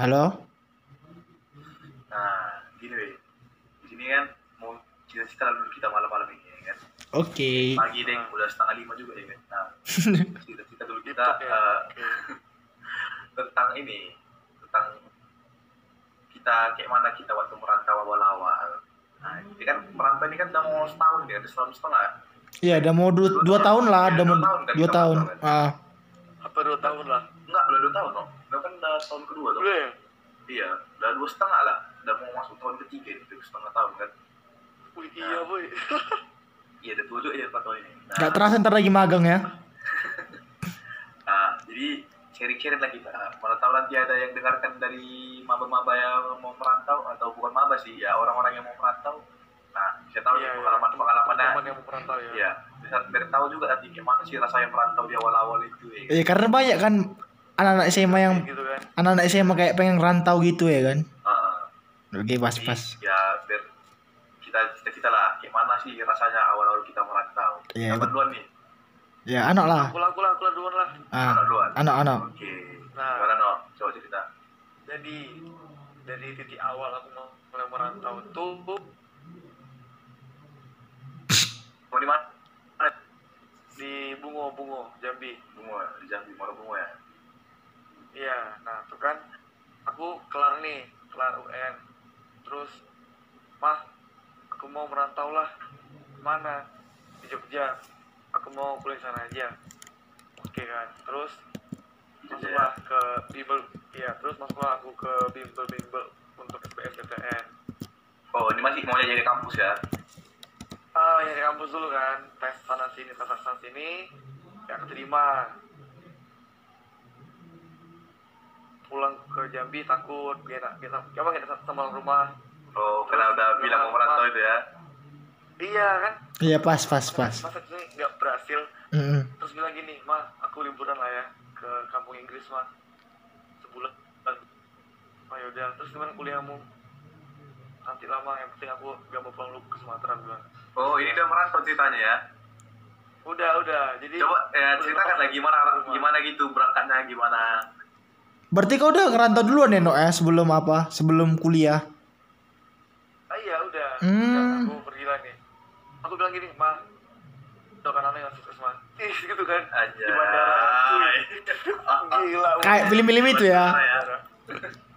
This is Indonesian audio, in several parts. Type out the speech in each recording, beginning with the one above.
Halo? Nah, gini weh. Di sini kan mau cerita-cerita dulu kita malam-malam ini ya kan. Oke. Pagi deh, udah setengah lima juga ya kan. Nah, cerita-cerita dulu kita Oke. tentang ini, tentang kita kayak mana kita waktu merantau awal-awal. Nah, ini kan merantau ini kan udah mau setahun ya, udah setahun setengah. Iya, udah mau dua, dua tahun lah, Iya, udah mau dua tahun kan dua tahun. kan? Ah, Apa dua tahun lah? Enggak, udah dua tahun loh. Udah kan udah tahun kedua tuh. Udah ya? Iya, udah dua setengah lah. Udah mau masuk tahun ketiga dua setengah tahun kan. Wih, iya boy. Iya, udah tua juga ya Pak tahun ini. Nah, nggak terasa ntar lagi magang ya? Nah, jadi sharing-sharing lah kita. Mana tahu nanti ada yang dengarkan dari maba-maba yang mau merantau atau bukan maba sih, ya orang-orang yang mau merantau. Nah, bisa tahu Iya, nih iya. pengalaman-pengalaman nah. Teman yang mau perantau ya. Iya, bisa biar tahu juga nanti gimana sih rasanya merantau di awal-awal itu ya. Iya, karena banyak kan anak-anak SMA yang Gitu kan. anak-anak SMA kayak pengen rantau gitu ya kan? Ah, Oke, pas jadi, pas. Ya, biar kita cita-cita lah gimana sih rasanya awal-awal kita merantau. Iya, bet- duluan nih? Ya, anak lah. Aku lah, aku lah, aku lah duluan lah. Ah, Anak duluan. anak-anak. Oke. Nah. Gimana no? Coba cerita. Jadi dari titik awal aku mau mulai merantau tuh Mau di mana? di Bungo Bungo Jambi. Bungo, di Jambi, mau Bungo ya. Iya, nah tuh kan aku kelar nih, kelar UN. Terus, mah, aku mau merantau lah. Mana? Di Jogja. Aku mau kuliah sana aja. Oke kan. Terus masuklah ke bimbel, iya. Terus masuklah aku ke bimbel-bimbel untuk SBMPTN. Oh, ini masih mau jadi kampus ya? Ah, ya di kampus dulu kan, tes sana sini, tes sana sini, ya keterima. Pulang ke Jambi takut, biar biar apa kita sama rumah. Oh, karena udah bilang mau merantau itu ya? Iya kan, Iya, pas pas pas. masa ini nggak berhasil. Mm-mm. Terus bilang gini, mah aku liburan lah ya ke kampung Inggris mah sebulan. Oh yaudah, terus gimana kuliahmu? Nanti lama, yang penting aku gak mau pulang dulu ke Sumatera bilang. Oh, ini udah merantau ceritanya ya? Udah, udah. Jadi Coba ya ceritakan lah gimana rumah. gimana gitu berangkatnya gimana? Berarti kau udah ngerantau duluan ya, No, ya, sebelum apa? Sebelum kuliah. Ah iya udah. Hmm. Udah, aku pergi lah nih. Aku bilang gini, ma, doakan anak yang sukses ma. Ih gitu kan. Aja. Di bandara. Gila. Kayak film-film itu ya.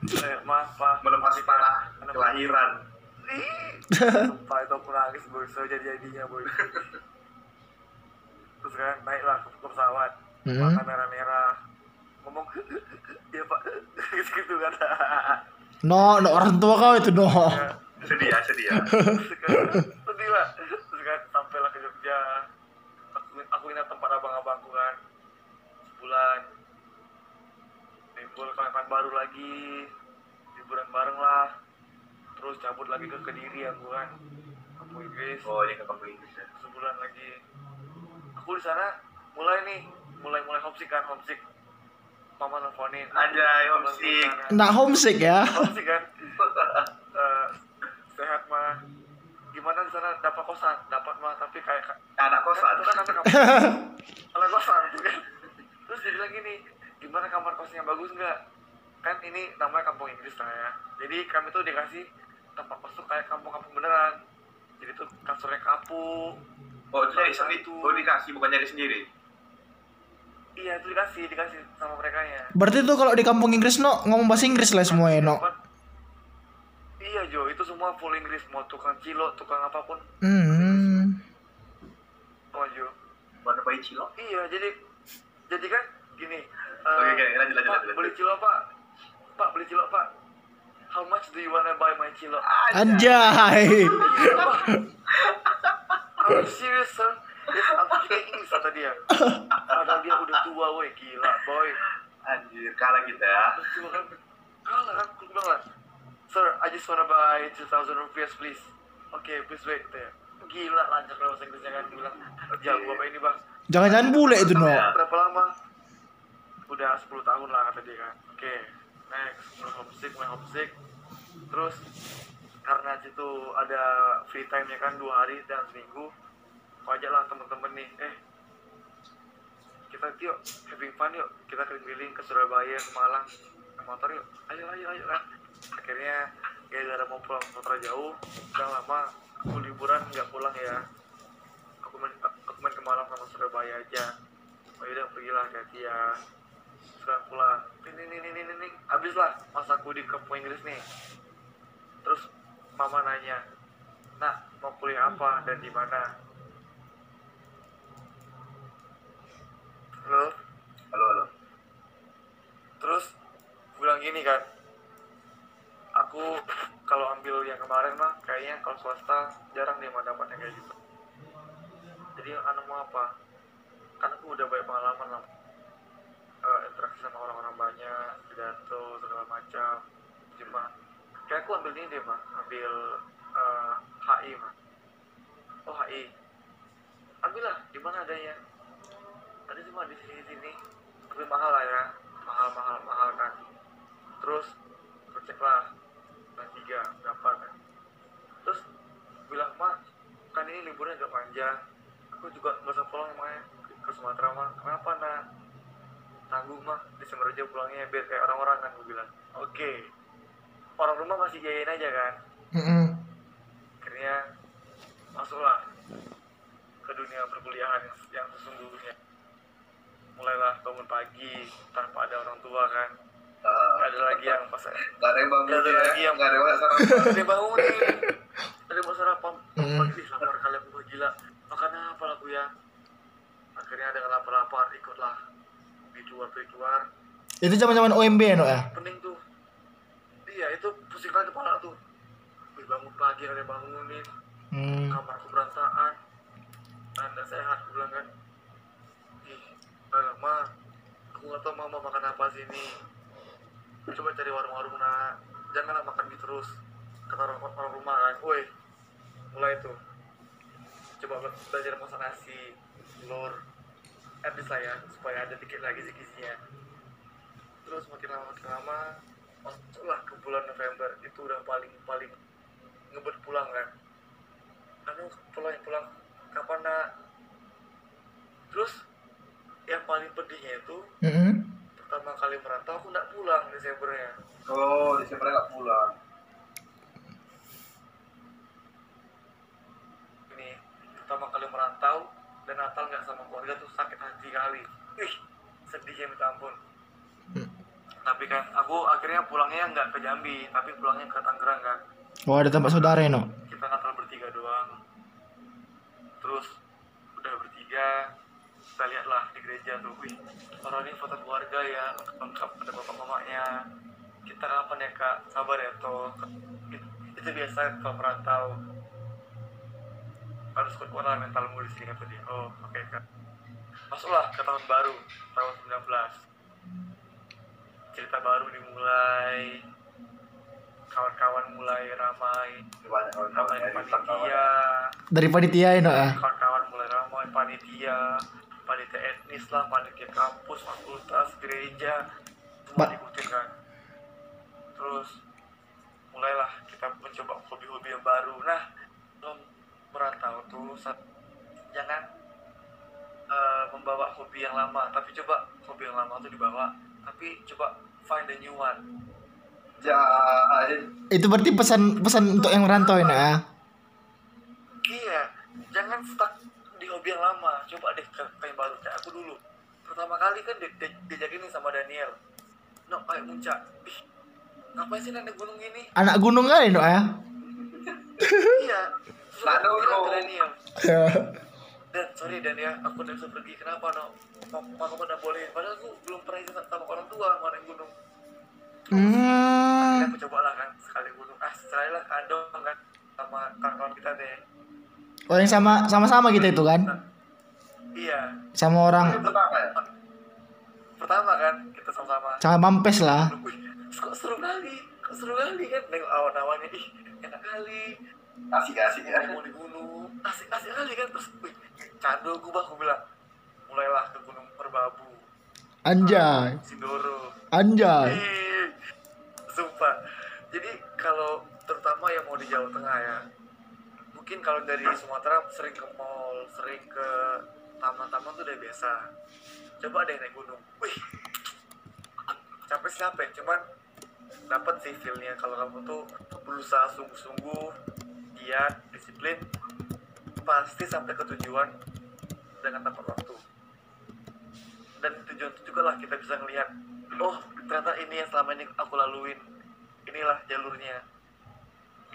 Eh, ma, pa. Melepas tanah Anak- kelahiran. Ih. Sumpah itu aku nangis boy, so jadi jadinya boy. Terus kan naiklah ke pesawat, Hmm. mata merah-merah, ngomong, iya pak, gitu kan. No, no orang tua kau itu, No. Ya. Sedih ya, sedih ya. Sedih lah terus kan sampailah ke Jogja. Aku aku ingat tempat abang-abangku kan. Sebulan. Timbul kawan-kawan baru lagi. Liburan bareng lah. Terus cabut lagi ke Kediri aku kan. Kampung Inggris. Oh, ini ke kampung Inggris ya. sebulan lagi. Aku di sana mulai nih. Mulai mulai homesick kan homesick mama nelfonin. Anjay, ke homesick. Nggak homesick ya. homesick kan? Eh, sehat mah. Gimana di sana? Dapat kosan? Dapat mah tapi kayak Anak kosan. itu kan anak kamu anak kosan tuh kan? Terus dia bilang gini gimana kamar kosnya? Bagus nggak? Kan ini namanya kampung Inggris lah ya. Jadi kami tuh dikasih tempat kos tuh kayak kampung-kampung beneran. Jadi tuh kasurnya kapuk. Oh, itu nyari sendiri. Oh, dikasih bukan nyari sendiri. Iya itu dikasih dikasih sama mereka ya Berarti tuh kalau di kampung Inggris, No, ngomong bahasa Inggris lah semua ya, No. iya Jo itu semua full Inggris mau tukang cilok tukang apa pun Hmm. semua Jo Mana bayi cilok? Iya, jadi jadi kan gini. eh, Oke, oke, lanjut, lanjut, Pak, lanjut. beli cilok, Pak. Pak, beli cilok, Pak. How much do you wanna buy my cilok? Anjay. Are you serious, sir? Speaking English, kata dia. Padahal dia udah tua, woi. Gila, boy. Anjir, kalah kita ya. Terus cuma kan, kalah kan, aku bilang lah. Sir, I just wanna buy 2,000 rupiah, please. Oke, please wait. Dia. Gila, lancar kalau bahasa Inggrisnya kan. Bilang, jago bapak ini, bang. Jangan-jangan bule itu, No. berapa lama? Udah 10 tahun lah kata dia kan. Oke, next, mulai homesick, mulai homesick. Terus karena situ ada free time nya kan dua hari dan seminggu, aku ajak lah temen-temen nih, eh kita yuk having fun yuk, kita keliling-keliling ke Surabaya, ke Malang. naik motor yuk. Ayo ayo ayo kan akhirnya gara-gara mau pulang Sumatera jauh. Udah lama aku liburan nggak pulang ya. Aku main aku main ke Malang sama Surabaya aja. Oh yaudah pergilah hati ya. Sekarang pulang ini ini ini ini habis lah masaku di kampung Inggris nih. Terus mama nanya nak mau kuliah apa dan di mana halo? Halo halo. Terus bilang gini kan aku kalau ambil yang kemarin mah kayaknya kalau swasta jarang dia mah dapatnya kayak gitu. Jadi anu mau apa? Kan aku udah banyak pengalaman lah Eh, interaksi sama orang-orang banyak pidato segala macam. Cuma kayak aku ambil ini deh mah ambil eh, HI mah oh HI ambillah di mana adanya ada cuma di sini sini tapi mahal lah ya. Mahal mahal mahal kan. Terus cek lah. Kelas tiga berapa kan. Terus bilang mak kan ini liburnya agak panjang. Aku juga nggak usah pulang emangnya ke, Sumatera mah kenapa nak? Tanggung mah Desember aja pulangnya biar kayak orang-orang kan gue bilang. Oke. Orang rumah masih jayain aja kan. Mm-mm. akhirnya masuklah ke dunia perkuliahan yang sesungguhnya mulailah bangun pagi tanpa ada orang tua kan. Gak ada lagi yang pas nggak ada yang bangun ada ya? lagi yang- nggak ada yang sarapan Gak ada yang bangun. Nih Ada yang mau sarapan Mm. Pagi lapar kali aku wah, gila. Makan apa lah aku ya? Akhirnya ada lapar-lapar ikutlah. Keluar Itu zaman-zaman OMB ya, no ya? Pening tuh. Iya itu pusing kali kepala tuh. Wih bangun pagi ada yang bangunin. Hmm. Kamarku berantakan Anda sehat aku bilang kan Udah lama Aku gak tau mama makan apa sini Coba cari warung-warung nak Janganlah makan mie terus. Kata orang, orang rumah kan. Woi Mulai tuh Coba be- belajar masak nasi Telur. Habis lah ya Supaya ada dikit lagi gizinya Terus makin lama makin lama Masuklah ke bulan November. Itu udah paling paling Ngebet pulang kan. Anu pulang pulang. Kapan nak Terus Yang paling pedihnya itu Mm-mm. pertama kali merantau aku nggak pulang Desembernya. Oh Desember nggak pulang. Ini pertama kali merantau dan Natal nggak sama keluarga tuh sakit hati kali. Ih sedihnya minta ampun. Hmm. tapi kan aku akhirnya pulangnya nggak ke Jambi tapi pulangnya ke Tangerang kan. Oh, ada tempat saudara ya, no? kita Natal bertiga doang. Terus udah bertiga kita lihatlah gereja tuh. Wih orang ini foto keluarga ya lengkap ada bapak mamanya. Kita kapan ya kak? Sabar ya toh. Itu, itu biasa kalau merantau harus kuat lah mentalmu di sini kata dia. Oh oke kak. Masuklah ke tahun baru tahun 19 cerita baru dimulai. Kawan-kawan mulai ramai. Ramai panitia. Dari panitia ya, no ya? kawan-kawan mulai ramai panitia lah panitia kampus fakultas gereja semua diikutin kan. Terus mulailah kita mencoba hobi-hobi yang baru. Nah belum merantau tuh sa- jangan eh, membawa hobi yang lama tapi coba hobi yang lama tuh dibawa. Tapi coba find the new one. Jahil Itu berarti pesan pesan untuk yang merantau ya, no ya? Iya, jangan stuck hobi yang lama. Coba deh ke, ke yang baru. Kayak aku dulu. Pertama kali kan di, di, diajakin nih sama Daniel. No, kayak muncak. Ih, ngapain sih naik gunung ini? Anak gunung kali, no ya? iya. No. Daniel. Dan sorry Dan ya, aku udah bisa pergi. Kenapa no? Mama aku udah boleh. Padahal aku belum pernah izin sama orang tua mau naik gunung. Hmm. Akhirnya aku coba lah kan sekali gunung. Ah, sekali lah kandong kan sama kawan-kawan kita deh. Oh, yang sama sama-sama kita itu kan? Iya. Sama orang. Ya Pertama kan? Kita sama-sama. Sama mampes lah. Kok seru kali, kok seru kali kan? Nengok awan-awannya, ih enak kali, asik-asik ya. Mau di gunung, asik asik kali kan? Terus, wih candu gue bah, gue bilang, mulailah ke gunung Merbabu, Anjay, Sindoro, anjay. ih, sumpah, jadi kalau terutama yang mau di Jawa Tengah ya, mungkin kalau dari Sumatera sering ke mall, sering ke taman-taman tuh udah biasa, coba deh naik gunung, wih, capek pasti capek cuman dapat sih feelnya. Kalau kamu tuh berusaha sungguh-sungguh giat disiplin pasti sampai ke tujuan dengan tepat waktu. Dan tujuan itu juga lah kita bisa ngelihat oh ternyata ini yang selama ini aku laluin. Inilah jalurnya.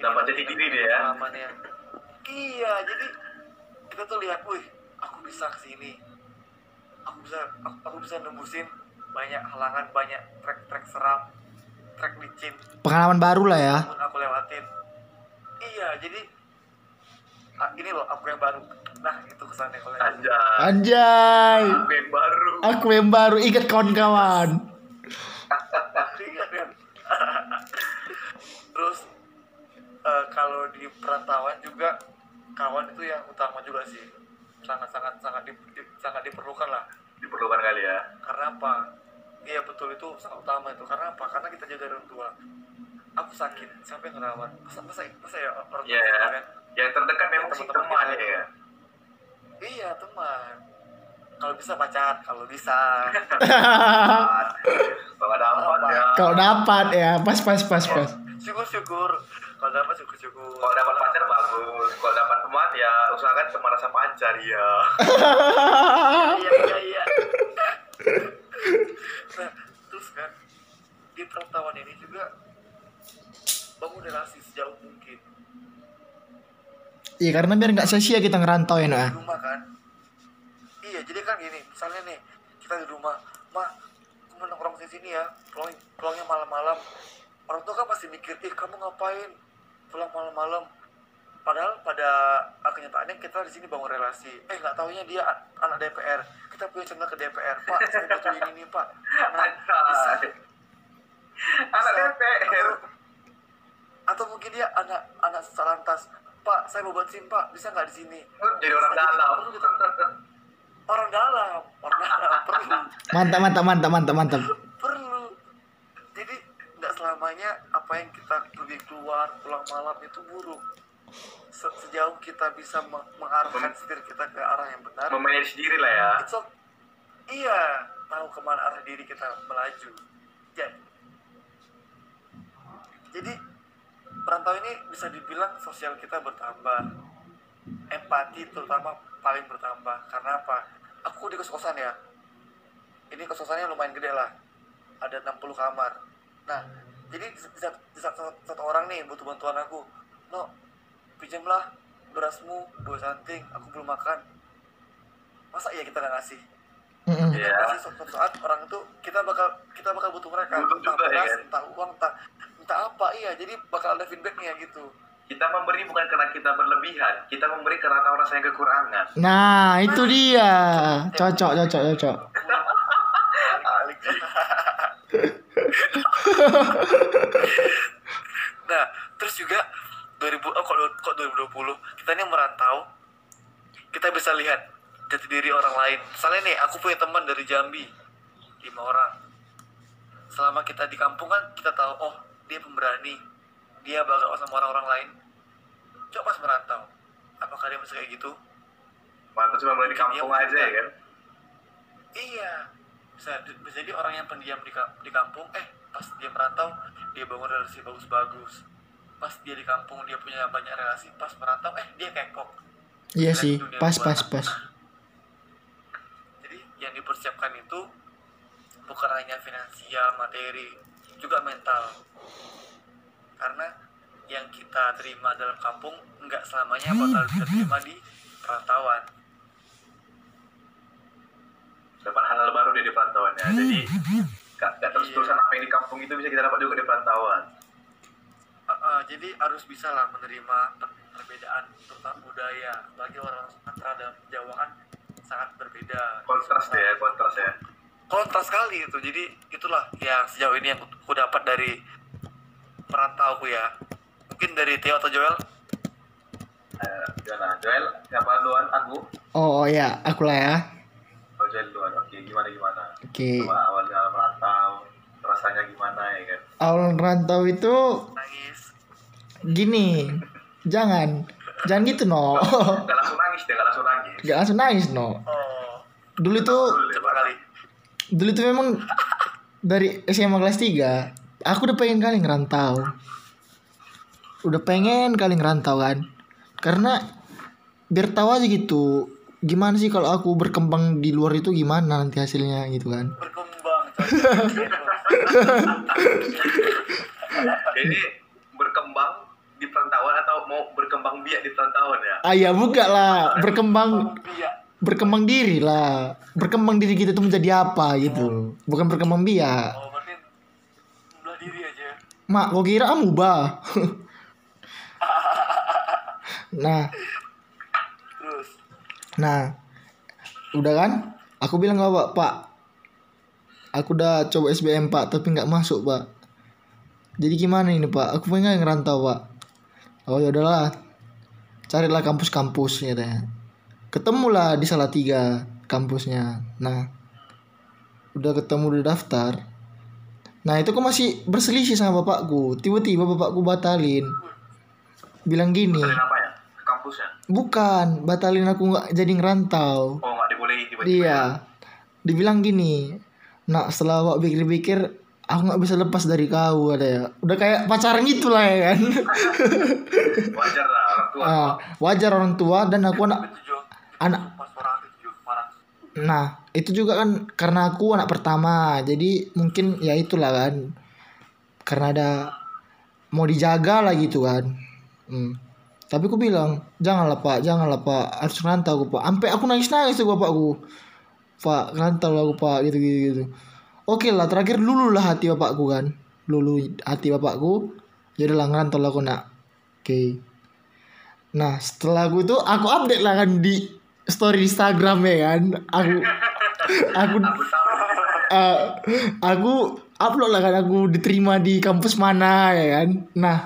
Dapat jati diri dia ya. pengalamannya iya jadi kita tuh lihat wih aku bisa ke sini aku bisa aku, aku bisa nembusin banyak halangan banyak trek-trek seram trek licin Pengalaman baru lah ya. aku lewatin iya jadi ah, ini loh aku yang baru nah itu kesannya kalau yang- Anjay. Anjay. Aku yang baru. Aku yang baru ingat kawan-kawan. Kan? Terus eh, kalau di perantauan juga kawan itu yang utama juga sih. Sangat sangat sangat di, di- sangat diperlukan lah. Diperlukan kali ya. Karena apa? Iya betul itu sangat utama itu. Karena apa? Karena kita jaga orang tua. Aku sakit, siapa yang ngerawat? Masa masa masa ya orang tua Iya kita ya. kan? Yang terdekat memang Teman-teman teman kita ya. Iya teman. Kalau bisa pacar, kalau bisa. Kalau ada apa ya. Kalau dapat ya, pas pas pas pas. Syukur-syukur. Kalau dapat syukur-syukur. Kalau dapat pacar bagus. Kalau dapat teman ya usahakan teman rasa pacar ya. iya iya iya nah terus kan di perantauan ini juga bangun relasi sejauh mungkin Iya karena biar nggak sia-sia kita ngerantau ya di rumah kan iya jadi kan gini misalnya nih kita di rumah ma aku mau nongkrong di sini ya pulang pulangnya malam-malam orang tua kan pasti mikir ih kamu ngapain pulang malam-malam. Padahal pada kenyataannya kita di sini bangun relasi. Eh nggak taunya dia anak DPR kita punya channel ke DPR pak saya butuh ini nih pak. Nah, bisa. Anak Bisa. DPR. atau, atau mungkin dia anak anak salantas pak saya mau buat sim pak. Bisa nggak di sini? Jadi orang Bisa, dalam. kita- orang dalam. Orang dalam. Perlu. Mantap mantap mantap mantap mantap. perlu. Jadi nggak selamanya apa yang kita pergi keluar pulang malam itu buruk. Se- sejauh kita bisa meng- mengarahkan setir kita ke arah yang benar Memanage diri lah ya. it's okay. iya tahu ke mana arah diri kita melaju. Jadi jadi perantau ini bisa dibilang sosial kita bertambah. Empati terutama paling bertambah. Karena apa? Aku di kos-kosan ya. Ini kos-kosannya lumayan gede lah. Ada 60 kamar. Nah jadi saat satu, satu orang nih butuh bantuan aku no pinjamlah berasmu dua santing aku belum makan masa iya kita nggak ngasih Mm-mm. Iya. pasti suatu saat orang itu kita bakal kita bakal butuh mereka Butuh entah juga, ya beras kan? entah uang entah entah apa iya jadi bakal ada feedbacknya gitu Kita memberi bukan karena kita berlebihan, kita memberi karena tahu rasanya kekurangan. Nah itu dia. Cocok cocok cocok. Nah terus juga 2000 oh kok, kok 2020 kita ini merantau. Kita bisa lihat jati diri orang lain. Misalnya nih aku punya teman dari Jambi lima orang. Selama kita di kampung kan kita tahu oh dia pemberani. Dia bakal sama orang-orang lain. Coba pas merantau apakah dia masih kayak gitu? Mantap cuma mulai di kampung aja ya kan. Iya, bisa, bisa jadi orang yang pendiam di kampung, eh pas dia merantau dia bangun relasi bagus-bagus. Pas dia di kampung dia punya banyak relasi, pas merantau eh dia kekok. Iya sih. Pas pas pas. Jadi yang dipersiapkan itu bukan hanya finansial, materi, juga mental. Karena yang kita terima dalam kampung nggak selamanya bakal kita terima di perantauan. Dapat hal beru dari perantauannya. Jadi gak, gak terus terusan Iya. apa yang di kampung itu bisa kita dapat juga di perantauan. Uh, uh, jadi harus bisa lah menerima per- perbedaan terutama budaya bagi orang Sumatera dan Jawa kan sangat berbeda Kontras deh ya, kontras ya. kontras sekali itu jadi itulah yang sejauh ini yang aku dapat dari perantauku ya mungkin dari Theo atau Joel Eh, gimana? Joel, siapa duluan? Aku? Oh, oh ya, aku lah ya. Oh, Joel duluan. Oke, gimana gimana? Oke. Coba awalnya rasanya gimana ya kan? Awal rantau itu nangis gini. Jangan. Jangan gitu no. Gak langsung nangis deh, gak langsung nangis. Gak langsung nangis no. oh Dulu tuh deh, coba kali dulu tuh memang dari SMA kelas 3 aku udah pengen kali ngerantau udah pengen kali ngerantau kan karena biar tahu aja gitu gimana sih kalau aku berkembang di luar itu gimana nanti hasilnya gitu kan berkembang. Ini berkembang di perantauan atau mau berkembang biak di perantauan ya? ah ya buka lah. Berkembang berkembang diri lah. Berkembang diri kita itu menjadi apa gitu. Bukan berkembang biak. Oh, berarti belah diri aja. mak kau kira amuba nah. Terus? Nah, udah kan? Aku bilang pak, pak, aku udah coba SBM pak, tapi nggak masuk pak. Jadi gimana ini pak? Aku pengen ngerantau pak. Oh ya udahlah, carilah kampus-kampus ya teh. Ketemulah di Salatiga kampusnya. Nah, udah ketemu udah daftar. Nah itu kok masih berselisih sama bapakku. Tiba-tiba bapakku batalin. Bilang gini, Kalian apa ya? Ke kampusnya? bukan batalin aku nggak jadi ngerantau. Oh nggak dibolehin tiba-tiba. Iya. Dibilang gini, nak setelah awak pikir-pikir, aku nggak bisa lepas dari kau ada ya. Udah kayak pacaran gitu lah ya kan. Wajar lah orang tua. Ah, wajar orang tua dan aku anak anak. Nah itu juga kan karena aku anak pertama, jadi mungkin ya itulah kan. Karena ada mau dijaga lah gitu kan. Hmm. Tapi aku bilang janganlah pak, janganlah pak, harus rantau aku pak. Sampai aku nangis nangis tuh bapakku. Pak rantau lah aku pak gitu gitu gitu. Oke lah terakhir lulu lah hati bapakku kan. Lulu hati bapakku. Ya udahlah ngerantau lah aku nak. Oke. Nah setelah aku itu aku update lah kan di story Instagram ya kan. Aku aku eh, aku upload lah kan aku diterima di kampus mana ya kan. Nah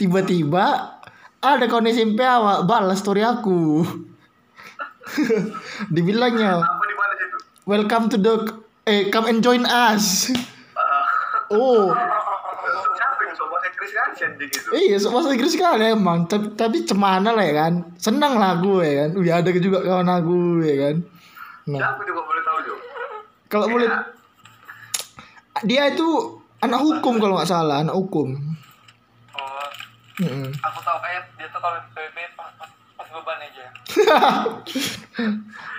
tiba-tiba ada kawan SMP awak balas story aku. Dibilangnya Apa di mana situ? Welcome to the eh come and join us. Ah, Oh. Siapa yang sobat Inggris kan sending itu? iya so bahasa Inggris kan emang. Tapi, tapi cemana lah ya kan? Senang lah aku ya kan? Wih ada juga kawan aku ya kan? Nah. Siapa juga boleh tahu Jo? kalau boleh Ya, dia itu anak hukum kalau nggak salah anak hukum. Oh, Mm-mm. aku tahu kayak dia tuh kalau PBB pas, pas, pas beban aja.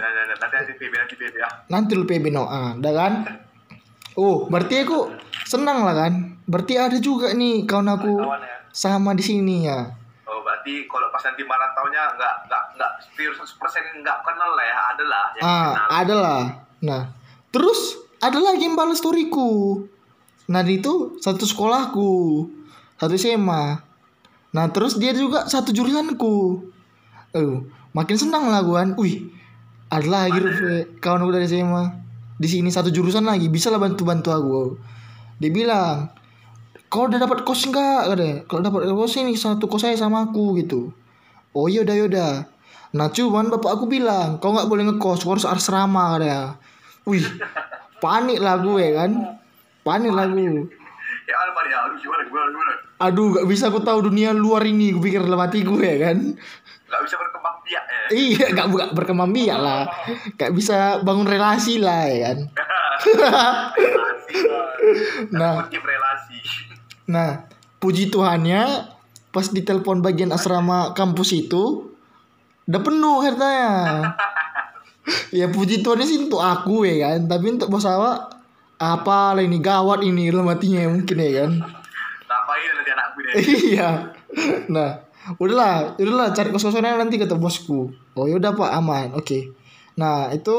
Nah, nah, nah, nanti nanti PB nanti PB ya. nanti lu PB no. Ah udah kan? Oh berarti aku senang lah kan? Berarti ada juga nih kawan aku ya. sama di sini ya. Oh berarti kalau pas nanti marantaunya nggak nggak nggak pure 100% nggak kenal lah ya? Ada lah yang ah kenal. ada lah. Nah terus ada lagi yang balas storyku nah itu satu sekolahku satu SMA nah terus dia juga satu jurusanku. Oh makin senang lah gue kan. Wih ada lagi Rufe, kawan gue dari SMA di sini satu jurusan lagi. Bisa lah bantu bantu aku. Dia bilang kau udah dapat kos enggak katanya. Kalau dapat kos ini satu kos saya sama aku gitu. Oh yaudah yaudah nah cuman bapak aku bilang kau nggak boleh ngekos kau harus asrama katanya. Wih panik lah gue kan? Panik lah gue Ya apa ya? Aduh gimana gimana gimana? aduh gak bisa aku tahu dunia luar ini gue pikir dalam hati gue ya kan? Nggak bisa ya. Iya gak buka berkembang biak lah gak bisa bangun relasi lah ya kan nah relasi. Nah, puji Tuhannya pas ditelepon bagian asrama kampus itu udah penuh katanya. ya puji Tuhannya sih untuk aku ya kan, tapi untuk bos awak apa lah ini gawat ini dalam hatinya mungkin ya kan. Ngapain nanti anakku deh? iya. Nah, udahlah, udahlah cari kos-kosannya nanti kata bosku. Oh yaudah Pak aman, oke. Nah itu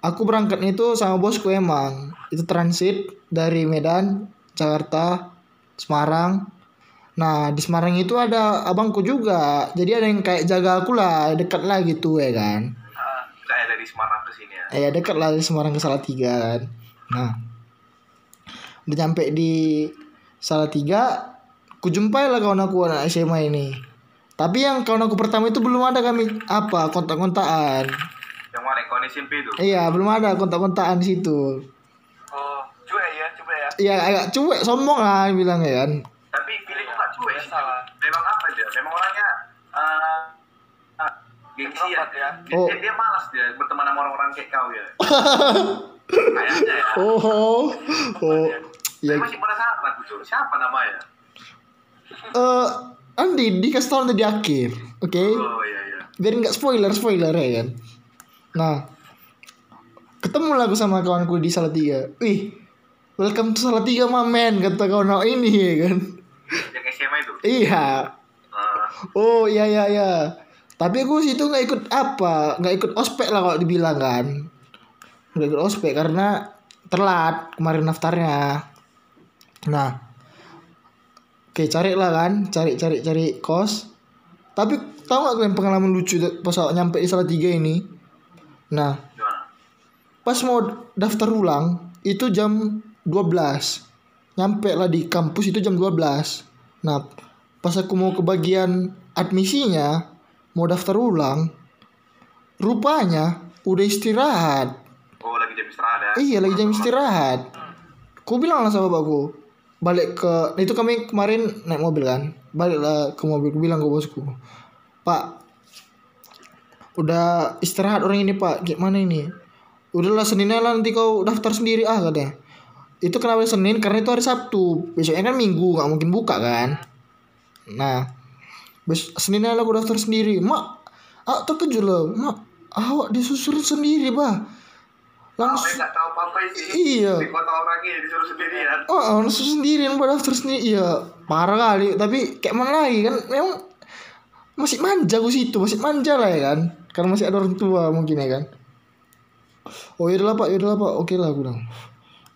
aku berangkatnya itu sama bosku emang itu transit dari Medan, Jakarta, Semarang. Nah di Semarang itu ada abangku juga, jadi ada yang kayak jaga aku lah, dekat lah gitu ya kan. Ah, Saya dari Semarang ke sini ya. Eh dekat lah dari Semarang ke Salatiga kan. Nah udah nyampe di Salatiga, ku jumpai lah kawan aku anak SMA ini. Tapi yang kawan aku pertama itu belum ada kami apa kontak-kontakan. Yang mana? Kau SMP itu? Iya belum ada kontak-kontakan di situ. Oh, cuek ya, coba ya. Iya agak cuek sombong lah bilang ya kan. Tapi feelingku nggak cuek sih. Memang apa dia? Memang orangnya uh, uh, gengsi ya. Ya. Dia, Oh. dia, dia malas dia berteman sama orang-orang kayak kau ya. Kayaknya ya. Oh, oh, ya. Saya masih penasaran gitu. Siapa namanya? Eh, Andi dikasih tahu nanti di akhir, oke? Oh iya iya. Biar nggak spoiler spoiler ya kan. Nah, ketemu lah aku sama kawanku di Salatiga. Wih, welcome to Salatiga mamen kata kawan aku ini ya kan. Yang SMA itu. Iya. Ah, Oh iya iya iya. Tapi aku situ nggak ikut apa, nggak ikut ospek lah kalau dibilang kan. Nggak ikut ospek karena telat kemarin daftarnya. Nah, oke cari lah kan, cari cari cari kos. Tapi tahu nggak kalian pengalaman lucu pas nyampe di Salatiga ini? Nah, pas mau daftar ulang itu jam 12 nyampe lah di kampus itu jam 12 nah pas aku mau ke bagian admisinya mau daftar ulang rupanya udah istirahat Oh lagi jam istirahat ya. iya lagi jam istirahat ku bilang lah sama bapakku balik ke itu kami kemarin naik mobil kan? Baliklah ke mobil bilang ke bosku pak udah istirahat orang ini pak. Gimana ini? Udahlah seninnya lah nanti kau daftar sendiri ah katanya. Itu kenapa senin? Karena itu hari sabtu. Besoknya kan minggu nggak mungkin buka kan? Nah bes seninnya lah aku daftar sendiri. Mak ah terkejut loh. Mak awak disusurin sendiri bah langsung nggak tahu apa sih? Iya. Di kota orangnya disuruh sendirian. Oh, langsung sendirian buat daftar sendiri. Iya, parah kali. Tapi kayak mana lagi kan? Memang masih manja gue situ, masih manja lah ya kan. Karena masih ada orang tua mungkin ya kan. Oh ya lah pak, ya lah pak, oke lah aku bilang.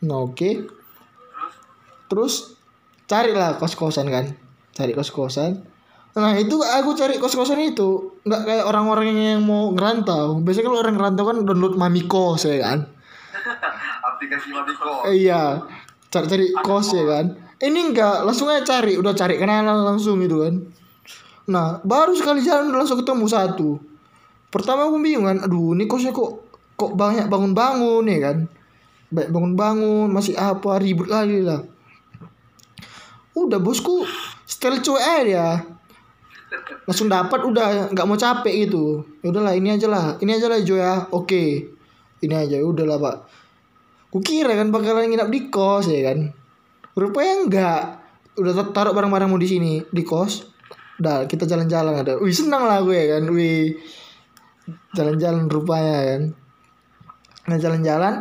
Nah oke. Terus carilah kos kosan kan, cari kos kosan. Nah itu aku cari kos kosan itu nggak kayak orang-orang yang mau ngerantau. Biasanya kalau orang ngerantau kan download mami kos ya kan. Aplikasi. Eh, iya. Cari-cari kos ya kan? Ini enggak langsung aja cari. Udah cari kenalan langsung gitu kan. Nah baru sekali jalan udah langsung ketemu satu. Pertama aku bingung kan aduh ini kosnya kok kok banyak bangun-bangun ya kan? Banyak bangun-bangun masih apa ribut lagi lah. Udah bosku setel cuek aja langsung dapat udah nggak mau capek gitu. Ya udahlah ini aja lah. Ini aja lah Jo ya. Oke. Ini aja ya udahlah pak Kukira kan bakalan nginap di kos ya kan. Rupanya enggak. Udah tar- taruh barang-barangmu di sini di kos. Udah kita jalan-jalan ada. Wih senang lah gue ya kan. Wih jalan-jalan rupanya kan. Nah jalan-jalan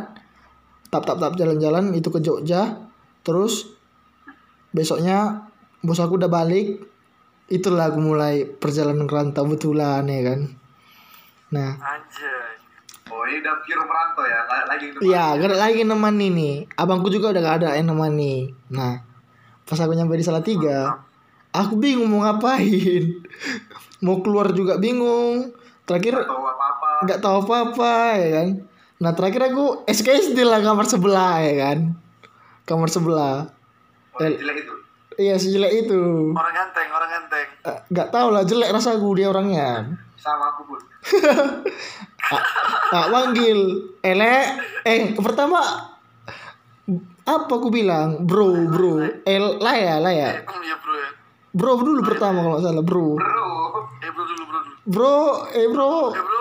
tap tap tap jalan-jalan itu ke Jogja. Terus besoknya bos aku udah balik. Itulah aku mulai perjalanan rantau betulan ya kan. Nah Anjay. Ini udah pure merantau ya. Lagi itu. Iya, gak ada lagi nemani nih. Abangku juga udah gak ada yang nemani. Nah, pas aku nyampe di Salatiga, aku bingung mau ngapain. mau keluar juga bingung. Terakhir Tahu apa apa. nggak tahu apa-apa ya kan. Nah, terakhir aku SKSD lah kamar sebelah ya kan. Kamar sebelah. Oh jelek itu. Iya, si jelek itu. Orang ganteng, orang ganteng. Eh, Nggak tahu lah jelek rasa aku dia orangnya. Sama aku pun. Tak panggil Ele Eh pertama Apa aku bilang? Bro bro. El Laya Laya Eh, iya bro ya. Bro dulu pertama kalau nggak salah bro. Bro. Eh bro dulu bro dulu. Bro Eh bro. Eh bro,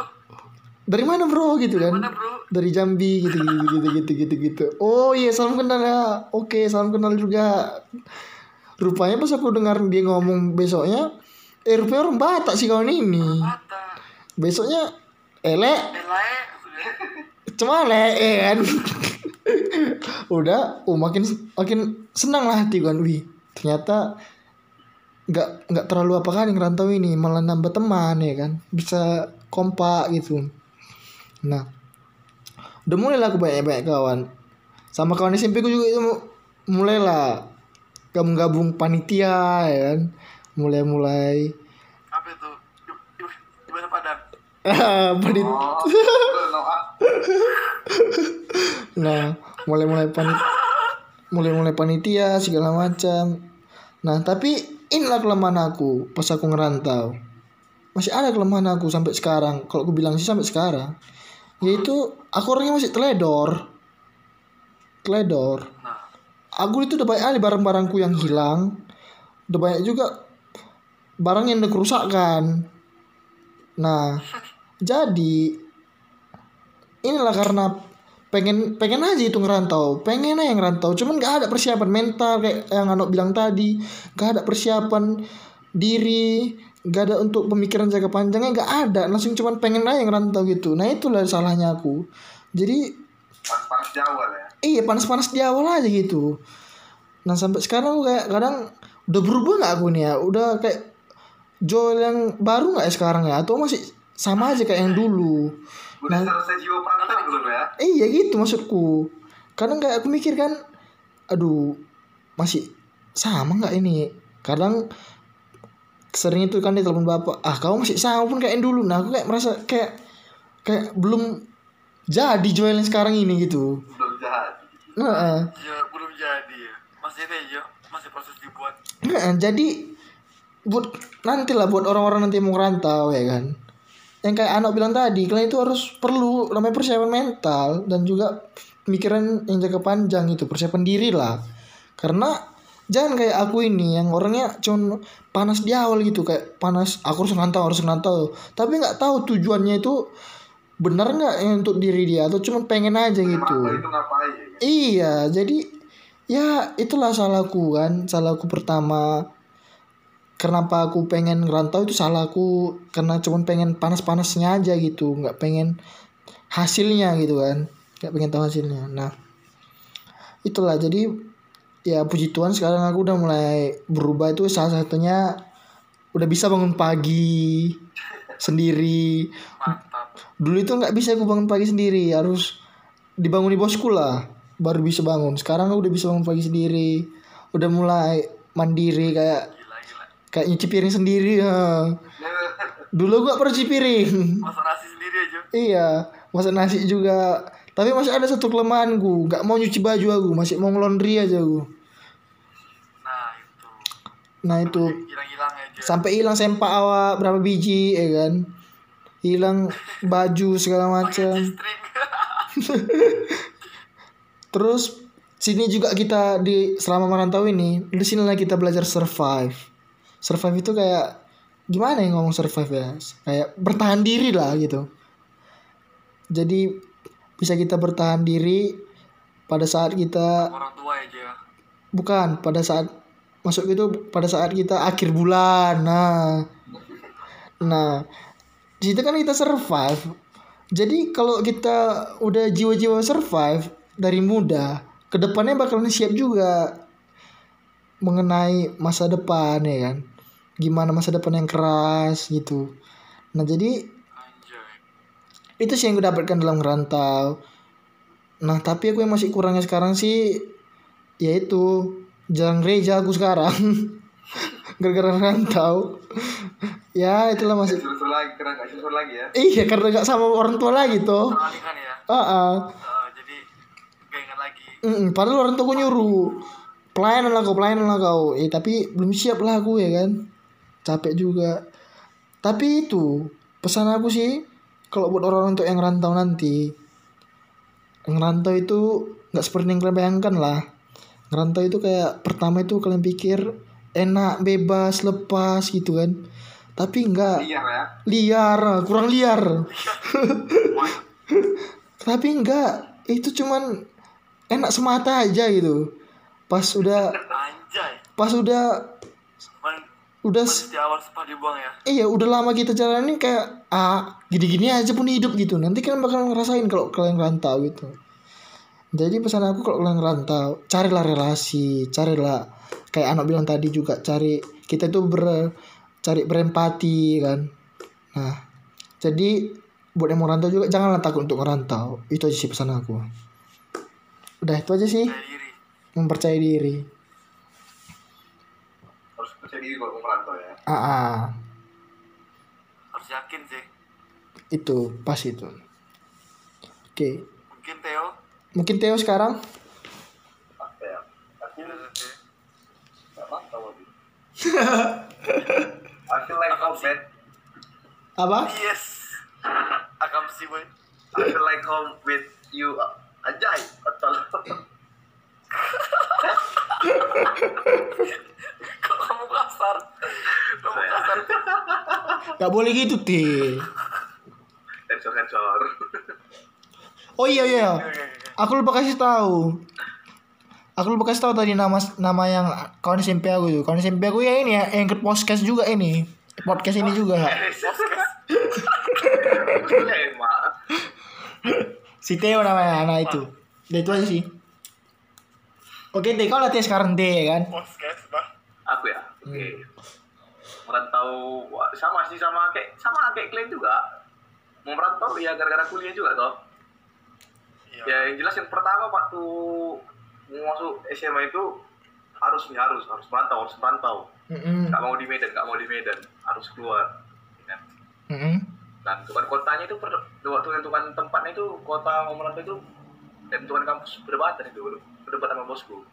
Dari mana bro? Gitu kan. Mana bro? Dari Jambi gitu gitu gitu gitu gitu gitu Oh iya salam kenal ya. Oke salam kenal juga. Rupanya pas aku dengar dia ngomong besoknya Eh rupanya orang Batak sih kawan ini. Besoknya Ele Eh cuma le ya kan? Udah oh makin makin senang lah hati kan wih ternyata nggak nggak terlalu apa kan yang rantau ini malah nambah teman ya kan? Bisa kompak gitu. Nah udah mulai lah aku banyak banyak kawan. Sama kawan SMP ku juga itu mu- mulai lah gabung-gabung panitia ya kan? Mulai-mulai Ah. Nah, mulai-mulai panit mulai-mulai panitia segala macam. Nah, tapi inilah kelemahan aku pas aku ngerantau. Masih ada kelemahan aku sampai sekarang. Kalau aku bilang sih sampai sekarang, yaitu aku orangnya masih teledor. Teledor. Nah, Aku itu udah banyak barang-barangku yang hilang. Udah banyak juga barang yang udah kerusakan. Nah, jadi inilah karena pengen pengen aja itu ngerantau. Pengen aja ngerantau. Cuman nggak ada persiapan mental kayak yang Anok bilang tadi. Nggak ada persiapan diri. Nggak ada untuk pemikiran jangka panjangnya. Nggak ada. Langsung cuman pengen aja ngerantau gitu. Nah itulah salahnya aku. Jadi Panas-panas di awal ya. iya panas-panas di awal aja gitu. Nah sampai sekarang kayak kadang udah berubah nggak aku nih ya? Udah kayak Joel yang baru nggak ya sekarang ya? Atau masih sama aja kayak yang dulu Udah selesai jiwa perantau belum ya? Iya gitu maksudku. Kadang kayak aku mikir kan, aduh masih sama nggak ini? Kadang sering itu kan dia telepon bapak, ah kamu masih sama pun kayak yang dulu. Nah aku kayak merasa kayak kayak belum jadi jual yang sekarang ini gitu. Belum jahat. Nah, ya belum jadi masih ini ya masih proses dibuat nah, jadi buat nanti lah buat orang-orang nanti yang mau ngerantau ya kan. Yang kayak anak bilang tadi, kalian itu harus perlu namanya persiapan mental dan juga pemikiran yang jangka panjang itu persiapan diri lah. Karena jangan kayak aku ini yang orangnya cuma panas di awal gitu kayak panas aku harus ngantau harus ngantau tapi nggak tahu tujuannya itu benar nggak untuk diri dia atau cuma pengen aja gitu itu ngapain ya? iya jadi ya itulah salahku kan salahku pertama kenapa aku pengen ngerantau itu salahku karena cuma pengen panas-panasnya aja gitu nggak pengen hasilnya gitu kan nggak pengen tahu hasilnya. Nah itulah jadi ya puji Tuhan sekarang aku udah mulai berubah itu salah satunya udah bisa bangun pagi sendiri. Mantap. Dulu itu nggak bisa aku bangun pagi sendiri harus dibangun di bosku lah baru bisa bangun. Sekarang aku udah bisa bangun pagi sendiri udah mulai mandiri kayak kayak nyuci piring sendiri ha. dulu gua pernah cuci piring. Masak nasi sendiri aja. Iya masak nasi juga. Tapi masih ada satu kelemahanku nggak mau nyuci baju aku masih mau laundry aja aku nah itu. Nah itu. Hilang-hilang aja. Sampai hilang sempak awak berapa biji ya kan? Hilang baju segala macam. Terus sini juga kita di selama merantau ini, di sinilah kita belajar survive. Survive itu kayak gimana ya ngomong survive ya? Kayak bertahan diri lah gitu. Jadi bisa kita bertahan diri pada saat kita orang tua aja bukan pada saat masuk itu pada saat kita akhir bulan. Nah. Nah, di situ kan kita survive. Jadi kalau kita udah jiwa-jiwa survive dari muda, ke depannya bakalan siap juga mengenai masa depan ya kan. Gimana masa depan yang keras gitu. Nah jadi itu sih yang gue dapatkan dalam ngerantau. Nah tapi aku yang masih kurangnya sekarang sih yaitu jarang gereja aku sekarang gara-gara rantau ya itulah masih Susul lagi, karena susul lagi ya. iya karena gak sama orang tua lagi toh teralihkan ya ah ah. Eh, jadi gak ingat lagi Mm-mm, padahal orang tua gue nyuruh pelayanan lah kau pelayanan lah kau eh tapi belum siap lah aku ya kan capek juga. Tapi itu pesan aku sih kalau buat orang untuk yang rantau nanti yang rantau itu nggak seperti yang kalian bayangkan lah. Ngerantau itu kayak pertama itu kalian pikir enak bebas lepas gitu kan. Tapi enggak Liar ya. liar kurang liar. Tapi enggak itu cuman enak semata aja gitu. Pas udah pas udah udah masih di awal sempat dibuang ya? Iya udah lama kita jalanin kayak ah gini-gini aja pun hidup gitu. Nanti kalian bakal ngerasain kalau kalian rantau gitu. Jadi pesan aku kalau kalian rantau carilah relasi carilah kayak anak bilang tadi juga cari kita itu ber cari berempati kan. Nah jadi buat yang mau rantau juga janganlah takut untuk ngerantau. Itu aja sih pesan aku. Udah itu aja sih. Mempercayai diri percaya diri kalau merantau ya. ah, ah. harus yakin sih itu pas itu oke mungkin Theo mungkin Theo sekarang Apa ya? Nggak. I feel like home, man. apa yes akam sih boy I feel like home with you. Ajay, atau kok kamu kasar kasar Gak boleh gitu, Ti. Oh iya iya. Oke, oke, oke. Aku lupa kasih tahu. Aku lupa kasih tahu tadi nama nama yang kawan SMP aku itu. Kawan SMP aku ya ini ya, yang ikut podcast juga ini. Podcast ini juga. Si Theo namanya anak itu. Udah itu aja sih. Oke, Teh, kau latih sekarang Teh ya kan? podcast Aku ya. Oke. Merantau wah, sama sih sama kayak sama kayak kalian juga. Mau merantau ya gara-gara kuliah juga toh. iya Ya yang jelas yang pertama waktu mau masuk SMA itu harus nih harus harus merantau harus merantau. Mm-mm. Gak mau di Medan, gak mau di Medan, harus keluar. Ya kan? Mm-mm. Dan tuan kotanya itu waktu tentukan tempatnya itu kota mau merantau itu dan tuan kampus perdebatan itu berdebat sama bosku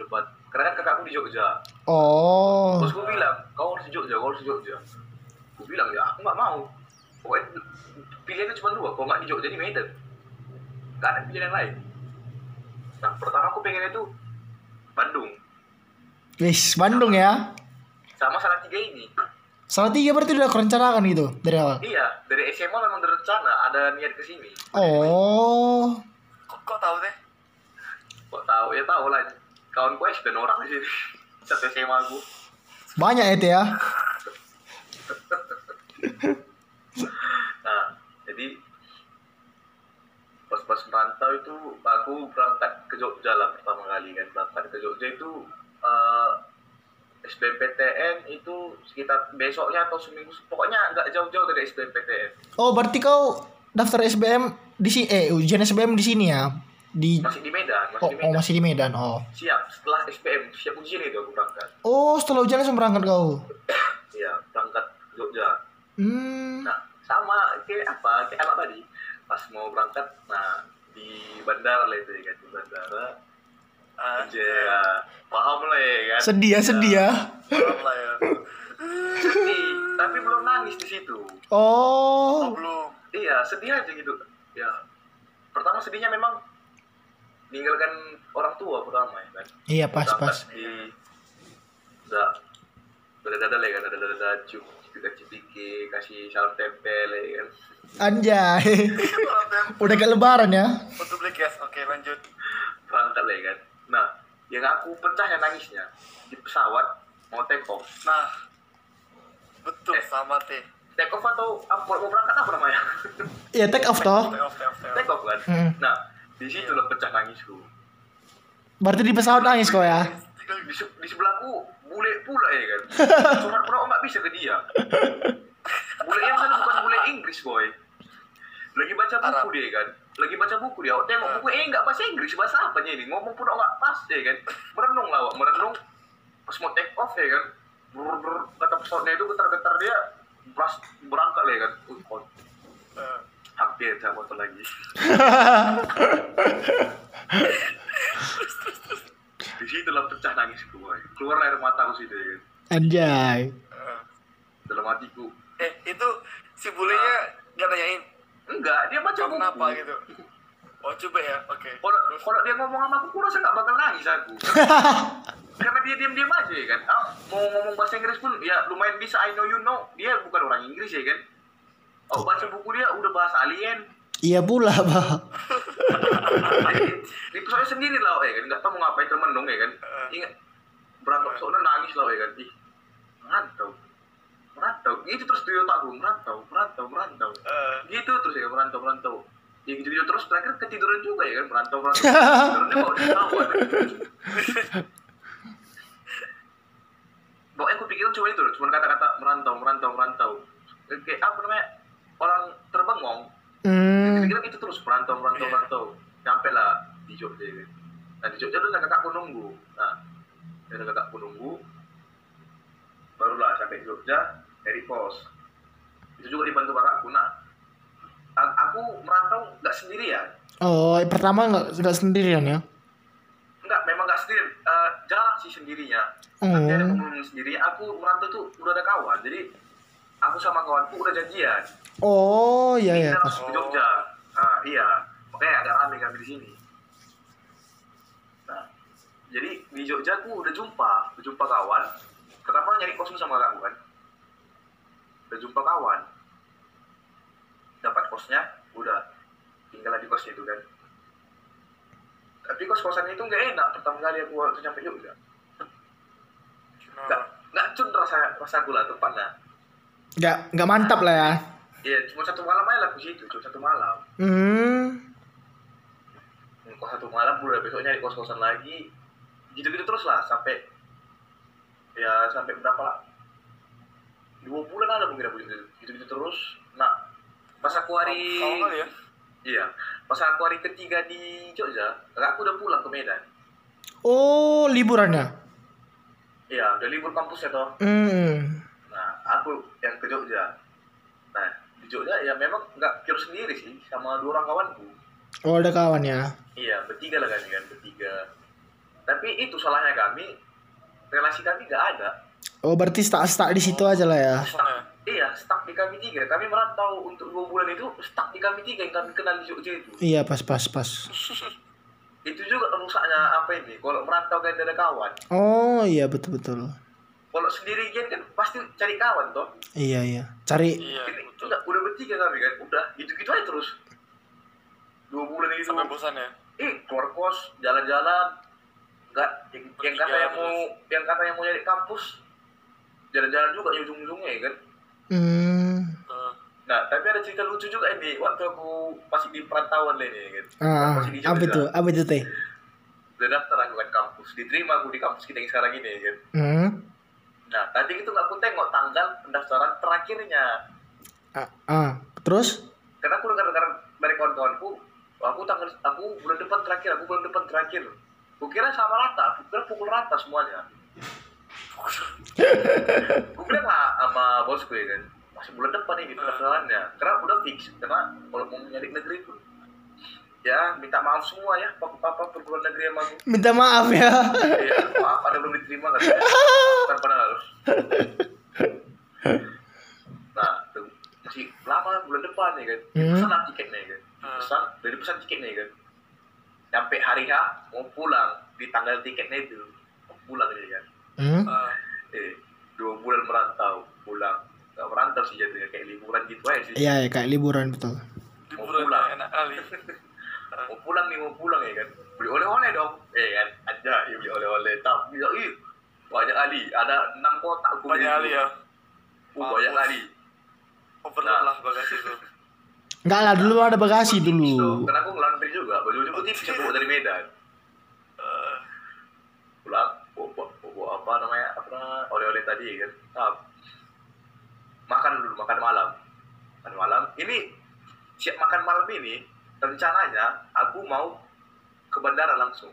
berdebat karena kan kakakku di Jogja. Oh. bosku bilang kau harus di Jogja kau harus di Jogja. Aku bilang ya aku nggak mau. Pokoknya pilihannya cuma dua kalau nggak di Jogja di Medan. Nggak ada pilihan yang lain. Nah pertama aku pengen itu Bandung. Wis, Bandung ya. sama salah tiga ini. Salah tiga berarti udah kerencanakan gitu dari awal. iya dari SMA memang berencana ada niat ke sini. Oh. kok, kok tahu deh kok tahu? Ya tahu lah kawan gue sudah orang sini satu SMA aku Banyak ya Teh ya. nah jadi pas pas merantau itu aku berangkat ke Jogja lah pertama kali kan berangkat ke Jogja itu eh SBMPTN itu sekitar besoknya atau seminggu pokoknya nggak jauh-jauh dari SBMPTN Oh, berarti kau daftar SBM di sini eh ujian SBM di sini ya. Di masih di Medan masih Oh, di oh Medan masih di Medan. Oh. siap setelah SBM siap ujian itu aku berangkat Oh, setelah ujian langsung berangkat kau. iya berangkat Jogja Hmm. Nah, sama kayak apa? Kayak anak tadi. Pas mau berangkat, nah di bandara lah itu ya kan, di bandara. Aja, ya. paham lah ya kan. Sedih ya, sedih ya. Paham lah ya Sedih, tapi belum nangis di situ. oh Oh. belum Iya, sedih aja gitu. Ya, pertama sedihnya memang meninggalkan orang tua pertama ya kan. Iya, pas Berangkat pas. Di, udah, udah dada lah ya kan, dada dada cium, cipika cipiki, kasih salam tempel ya kan. Anjay. Udah kayak lebaran ya. untuk beli gas oke lanjut berangkat lah ya kan. Nah, yang aku pecahnya nangisnya di pesawat mau take off. nah betul Eh. sama teh Take off atau mau berangkat apa namanya? Iya, take off toh. Take off, take off, take off. take off kan. Hmm. Nah, di situ lah pecah nangisku. Berarti di pesawat nangis kau ya. Di, se- di sebelahku bule pula ya kan. Cuma pernah nggak bisa ke dia. Bule yang sana bukan bule Inggris boy. Lagi baca buku Arab. dia kan. Lagi baca buku dia. Oh, tengok buku eh nggak bahasa Inggris bahasa apa ini? Ngomong pun nggak pas ya kan. Merenung lah, Wak. merenung. Pas mau take off ya kan. Brr, brr, kata pesawatnya itu getar-getar dia beras berangkat lah ya kan. Uh, hampir saya motor lagi. di situ lah pecah nangisku boy. Keluar air mataku situ ya kan. Anjay. eh. Dalam hatiku. eh itu si bulenya nggak nanyain Enggak, dia baca kau buku. kenapa gitu oh coba ya oke Kalau kalau dia ngomong sama aku, aku rasa nggak bakal nangis aku. Karena dia diam-diam aja ya kan. Ah, mau ngomong bahasa Inggris pun ya lumayan bisa I know you know. Dia bukan orang Inggris ya kan. Oh, baca buku dia udah bahasa alien. Iya pula, Pak. Di pesawat sendiri lah ya kan. Nggak tahu mau ngapain termenung ya kan. Ingat berangkat pesawat nangis lah ya kan. Ih, merantau. Merantau. Itu terus di otakku, merantau, merantau, merantau. Eh, gitu terus ya merantau merantau ya gitu gitu terus terakhir ketiduran juga ya kan merantau merantau tidurnya mau di pesawat pokoknya aku pikirin cuma itu loh cuma kata-kata merantau merantau merantau kayak apa namanya orang terbengong Hmm. pikiran itu terus merantau merantau merantau sampai lah di Jogja. Ya. nah di Jogja ada kakakku nunggu. Nah ada kakakku nunggu. Barulah sampai Jogja dari pos. Itu juga dibantu kakakku nah aku merantau nggak sendirian Oh, pertama nggak nggak sendirian ya? nggak memang nggak sendirian. Eh, jarang sih sendirinya. Oh. Nanti ada momen sendiri. Aku merantau tuh udah ada kawan. Jadi aku sama kawanku udah janjian Oh, iya ya. kita pas. langsung ke Jogja. Nah, iya. Makanya agak rame kami di sini. Nah jadi di Jogja aku udah jumpa udah jumpa kawan. Kenapa nyari kosong sama kakakku kan? Udah jumpa kawan. Dapat kosnya udah. Tinggal di kosnya itu kan. Tapi kos kosan itu nggak enak pertama kali aku waktu nyampe Jogja. Nggak Nah, nggak cun rasa rasa gula tempatnya Nggak nggak mantap lah ya. Iya cuma satu malam aja lah aku situ cuma satu malam Hmm. Kos satu malam udah besoknya di kos kosan lagi gitu gitu terus lah sampai ya sampai berapa lah dua bulan ada mungkin aku gitu gitu, -gitu terus nah pas aku hari kali ya? iya pas aku hari ketiga di Jogja aku udah pulang ke Medan Oh, liburannya. iya udah libur kampus ya toh Hmm. nah aku yang ke Jogja Jogja ya memang nggak pure sendiri sih sama dua orang kawanku Oh, ada kawan ya. iya bertiga lah kami kan bertiga tapi itu salahnya kami relasi kami nggak ada Oh, berarti stuck-stuck di situ aja lah ya. Ya? iya stuck di kami tiga kami merantau untuk dua bulan itu stuck di kami tiga yang kami kenal di Jogja itu Iya, pas pas pas. itu juga rusaknya apa ini kalau merantau kan ada kawan Oh, iya betul betul. Kalau sendirian kan pasti cari kawan toh Iya, iya. Cari Iya, betul. udah, udah bertiga kami kan udah gitu gitu aja terus dua bulan itu Sampai bosan ya? eh keluar kos jalan-jalan nggak yang, yang Bertiga kata yang terus. mau yang kata yang mau nyari kampus jalan-jalan juga ya ujung-ujungnya ya kan hmm. Eh, nah tapi ada cerita lucu juga ini waktu aku masih di perantauan lah ini ya kan Ah, masih di apa itu? Apa itu teh? udah daftar aku kan kampus diterima aku di kampus kita yang sekarang ini ya kan Hmm. Nah tadi itu nggak aku tengok tanggal pendaftaran terakhirnya. Ah, ah. terus? karena aku dengar-dengar dari kawan-kawanku aku tanggal aku bulan depan terakhir aku bulan depan terakhir. Aku kira sama rata aku kira pukul rata semuanya. Bilang lah sama bosku ya kan masih bulan depan nih pendaftarannya. Karena udah fix karena kalau mau nyari negeri itu ya minta maaf semua ya papa-papa perguruan negeri sama aku Minta maaf ya. ya maaf ada belum diterima kan kan padahal nah tuh, masih lama bulan depan ya kan Hmm. pesan lah tiketnya ya kan pesan dari pesan tiketnya ya kan sampai hari H mau pulang di tanggal tiketnya itu mau pulang ya kan Hmm. eh, eh dua bulan merantau pulang nggak merantau sih jadinya kayak liburan gitu aja sih Iya, ya, kayak liburan betul. liburan pulang. enak kali. Mau pulang nih mau pulang ya kan? Beli oleh-oleh dong. Eh kan? Ada ya beli oleh-oleh. Tak bisa ih banyak kali. Ada enam kotak beli Banyak kali ya. Uh, banyak kali. Overload Nah. lah bagasi itu. Enggak lah, dulu ada bagasi dulu. karena aku ngelandri juga. Baju baju tipis aku bawa dari Medan. Eh, pulang bawa, apa namanya apa oleh-oleh tadi ya kan makan dulu makan malam. Makan malam. Ini siap makan malam ini rencananya aku mau ke bandara langsung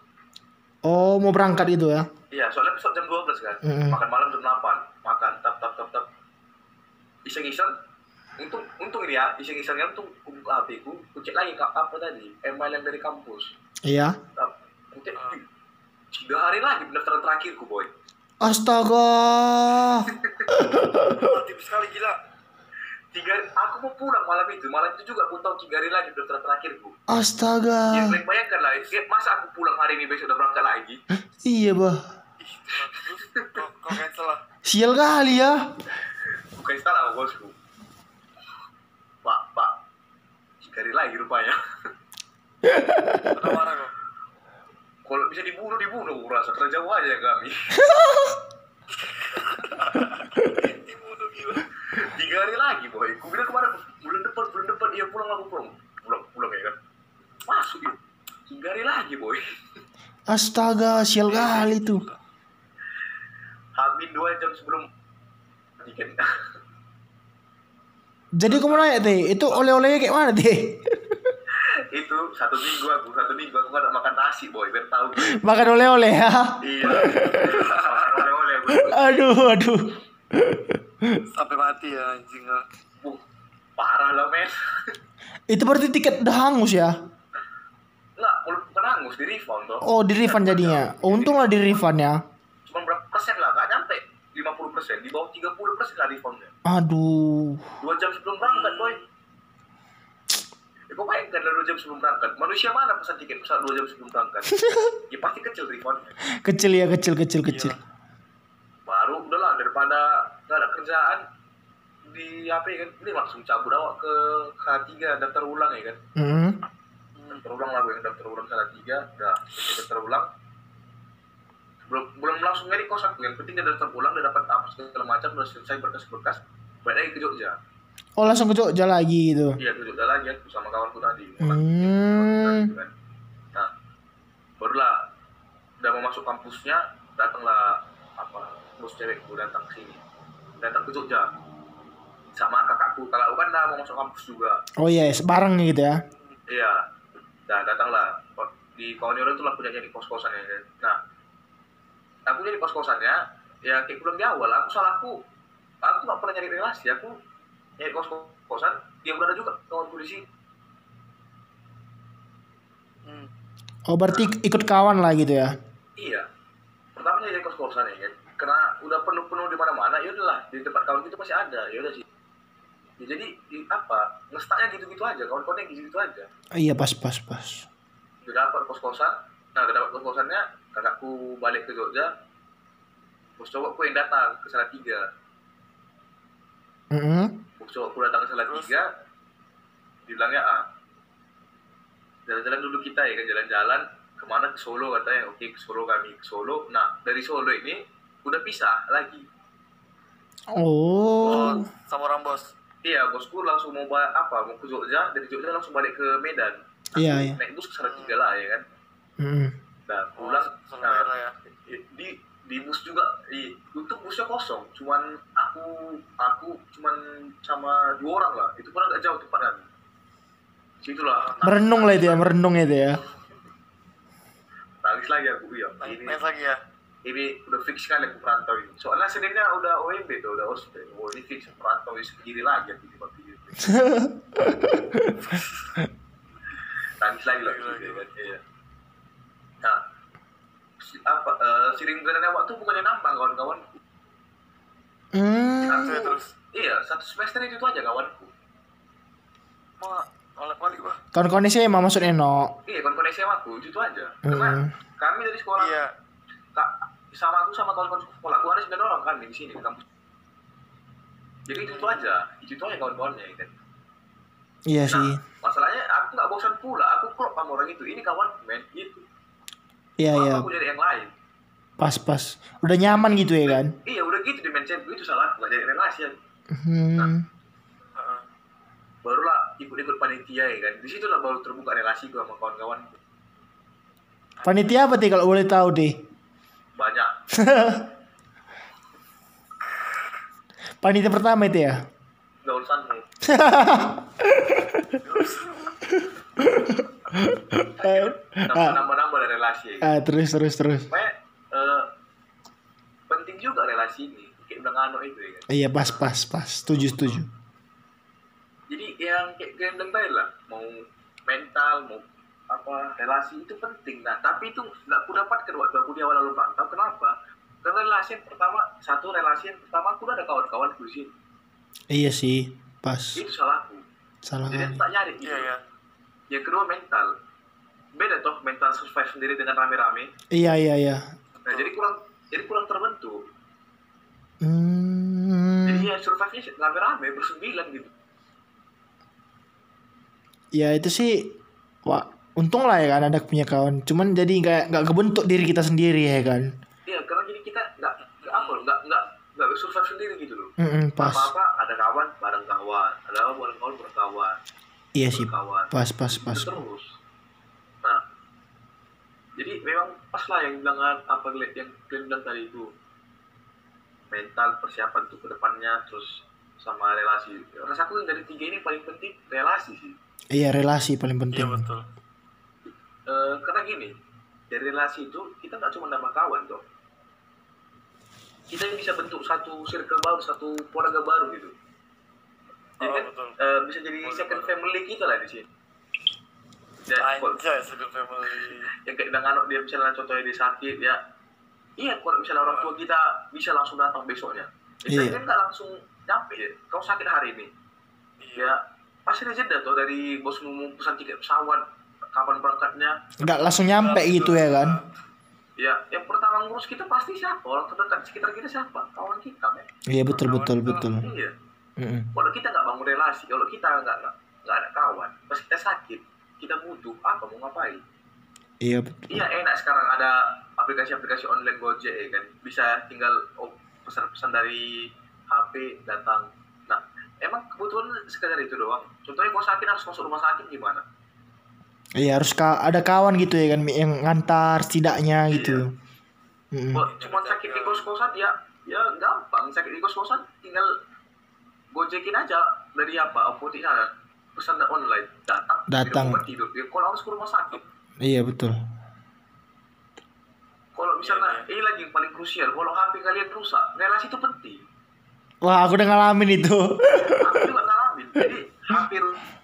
Oh, mau berangkat itu ya? iya soalnya besok jam 12 kan Mm-mm. makan malam jam 8 makan tap tap tap tap iseng-iseng untung untung ini ya iseng-isengnya untung HP ku ku cek lagi kak apa tadi email yang dari kampus Iya. Tap. Ku cek, "Ih, tiga hari lagi pendaftaran terakhirku boy Astaga. tipis sekali gila. Tiga aku mau pulang malam itu malam itu juga aku tahu tiga hari lagi pendaftaran terakhirku ya Astaga. baik bayangkan lah ya, masa aku pulang hari ini besok udah berangkat lagi Iya, bah. Cancel lah. Sial kali ya. bukan salah bosku pak pak tiga hari lagi rupanya Udah marah kau. kalau bisa dibunuh dibunuh aku rasa kerja jauh aja ya kami Dibunuh gila. Tiga hari lagi boy. Aku bilang kemarin bulan depan bulan depan dia pulang aku pulang. Pulang pulang ya kan? Masuk dia. Tiga hari lagi boy. Astaga, sial kali tuh. Hamin dua jam sebelum Jadi kamu nanya teh, itu oleh-olehnya kayak mana teh? itu satu minggu aku satu minggu aku gak ada makan nasi boy. Biar tahu. Makan oleh-oleh ya? iya. Makan oleh-oleh Aduh, aduh. Sampai mati ya anjing. Uh, parah lah men Itu berarti tiket udah hangus ya? Enggak, bukan hangus di refund toh Oh, di refund jadinya. Oh, untung lah di refund ya. cuma berapa persen lah gak nyampe 50 persen di bawah 30 persen lah refundnya Aduh. dua jam sebelum berangkat boy ya kok bayangkan lah dua jam sebelum berangkat manusia mana pesan tiket pesawat dua jam sebelum berangkat ya pasti kecil refundnya Kecil ya, kecil, kecil, kecil. baru udahlah daripada kerjaan di apa ya kan ini langsung cabut awak ke K3 daftar ulang ya kan Hmm. terulang lah gue yang daftar ulang salah tiga udah daftar ulang belum belum langsung nyari kosan gue yang penting dia daftar ulang dia dapat apa segala macam udah selesai berkas-berkas balik lagi ke Jogja Oh langsung ke Jogja lagi gitu. iya ke Jogja lagi aku sama kawanku tadi Hmm. Kan. nah barulah udah mau masuk kampusnya datanglah apa bos cewekku datang ke sini datang ke Jogja sama kakakku kakakku kan udah mau masuk kampus juga Oh iya, bareng gitu ya. Iya, nah datanglah di Kawaniro itu lah punya jadi kos kosan ya. kan. Nah, aku jadi kos kosannya, ya kayak bilang di awal, aku salah aku, aku nggak pernah nyari relasi, aku nyari kos kosan, dia berada juga kawan polisi. Hmm. Oh berarti ikut kawan lah gitu ya. Iya, pertama nyari kos kosan ya kan, karena udah penuh penuh di mana mana, ya udahlah di tempat kawan itu masih ada, ya udah sih. Ya, jadi di, apa ngestaknya gitu gitu aja, kawan-kawannya gitu gitu aja. Iya pas pas pas. udah dapat kos kosan nah udah dapat kos kosannya kakakku balik ke Jogja. Bos cowokku yang datang ke Salatiga Mm bos cowokku datang ke Salatiga dibilangnya ah jalan-jalan dulu kita ya kan jalan-jalan ke mana? Ke Solo katanya. Oke ke Solo kami ke Solo. Nah dari Solo ini udah pisah lagi Oh. Oh, sama orang bos. iya bosku langsung mau ba- apa mau ke Jogja dari Jogja langsung balik ke Medan Iya iya. naik bus ke Salatiga lah ya kan Mm nah Oh, pulang sama nah, ya. di di bus juga di untuk busnya kosong cuman aku aku cuman sama dua orang lah itu pun agak jauh tempat kami situlah nah, Merenung lah itu ya, merenung itu ya. nangis lagi aku ya ini naik lagi ya. Ini udah fix sekali aku perantau ini soalnya seninnya udah OMB tuh udah ospek oh ini fix perantau ini sendiri lagi aku di waktu itu nangis lagi lah iya nah si- apa eh, siring berenangnya waktu bukannya nambah kawan-kawan Hmm. Santai terus. iya satu semester itu aja kawanku Mau oleh balik gua. Kawan-kawan sih emang maksudnya no. Iya, kawan-kawan SMA aku itu, aja. Karena Hmm. kami dari sekolah, Iya. Sama aku sama kawan-kawan sekolah, aku ada sembilan orang kami di sini di kampus. Jadi itu, itu aja, itu, aja kawan-kawannya kan. Iya Nah, sih. masalahnya aku nggak bosan pula, aku klop sama orang itu. Ini kawan men, gitu. Iya iya. Aku jadi yang lain. Pas pas. Udah nyaman gitu ya kan. Iya, udah gitu di mindset itu salah, nggak jadi relasi ya. Hmm. Heeh. Barulah ikut-ikut panitia ya kan. Di situ lah baru terbuka relasi gue sama kawan-kawan. Panitia apa sih kalau boleh tahu deh? Banyak. Panitia pertama itu ya. Gak urusanmu. Ah, Nambah-nambah dari relasi ah, terus terus terus. Pokoknya eh, penting juga relasi ini kayak udah ngano itu ya kan Iya pas pas pas. Setuju setuju. jadi yang kayak gendeng tadi lah mau mental mau apa relasi itu penting nah tapi itu nggak aku dapatkan waktu aku di awal lalu kenapa karena relasi yang pertama satu relasi yang pertama aku udah ada kawan-kawan di sini Iya sih. Pas. itu salahku Salah jadi aku tak nyari gitu Iya, iya. yang kedua mental beda toh mental survive sendiri dengan rame-rame Iya iya iya. nah jadi kurang jadi kurang terbentuk Hmm. jadi ya survive nya rame-rame bersembilan gitu Ya itu sih. Wah, untung lah ya kan ada punya kawan. Cuman jadi nggak nggak kebentuk diri kita sendiri ya kan. Iya, karena jadi kita nggak nggak apa, nggak nggak nggak survive sendiri gitu loh. Mm-mm, pas. Apa apa ada kawan bareng kawan, ada apa bareng kawan bareng kawan, Iya sih. kawan. Pas pas pas. Terus. Nah, jadi memang pas lah yang bilang apa yang kalian bilang tadi itu mental persiapan untuk ke depannya terus sama relasi. Rasaku yang dari tiga ini paling penting relasi sih. Iya relasi paling Iya penting. betul. Eh, karena gini, dari relasi itu kita nggak cuma nambah kawan toh. Kita bisa bentuk satu circle baru, satu keluarga baru gitu. Jadi Oh, kan betul. eh, bisa jadi Keluarga second baru. family kita lah di sini. Ya, Anjay, second family. yang kayak dengan anak dia misalnya contohnya dia sakit ya, iya kalau misalnya orang tua kita bisa langsung datang besoknya. Ya, Iya. kan nggak langsung nyampe ya. Kau sakit hari ini, Iya. ya pasti ada jeda tuh dari bos mau pesan tiket pesawat, kapan berangkatnya, Nggak langsung nyampe gitu ya kan. Ya, yang pertama ngurus kita pasti siapa? Orang terdekat sekitar kita siapa? Kawan kita, men. Iya betul betul betul. Iya. Mm-mm. Kalau kita nggak bangun relasi, kalau kita nggak nggak nggak ada kawan, pas kita sakit, kita butuh apa mau ngapain iya betul iya enak sekarang ada aplikasi-aplikasi online Gojek ya kan bisa tinggal oh, pesan-pesan dari HP datang nah emang kebutuhan sekedar itu doang contohnya kalau sakit harus masuk rumah sakit gimana iya harus ka ada kawan gitu ya kan yang ngantar setidaknya gitu. Mm-mm. Kalau cuma sakit di kos-kosan ya ya gampang. Sakit di kos-kosan tinggal gojekin aja dari apa apotek sana. Pesan online datang Datang. tidur. Ya, kalau harus ke rumah sakit. Iya betul. Kalau misalnya ini lagi yang paling krusial kalau HP kalian rusak relasi itu penting. Wah aku udah ngalamin itu. Aku juga ngalamin. Jadi HP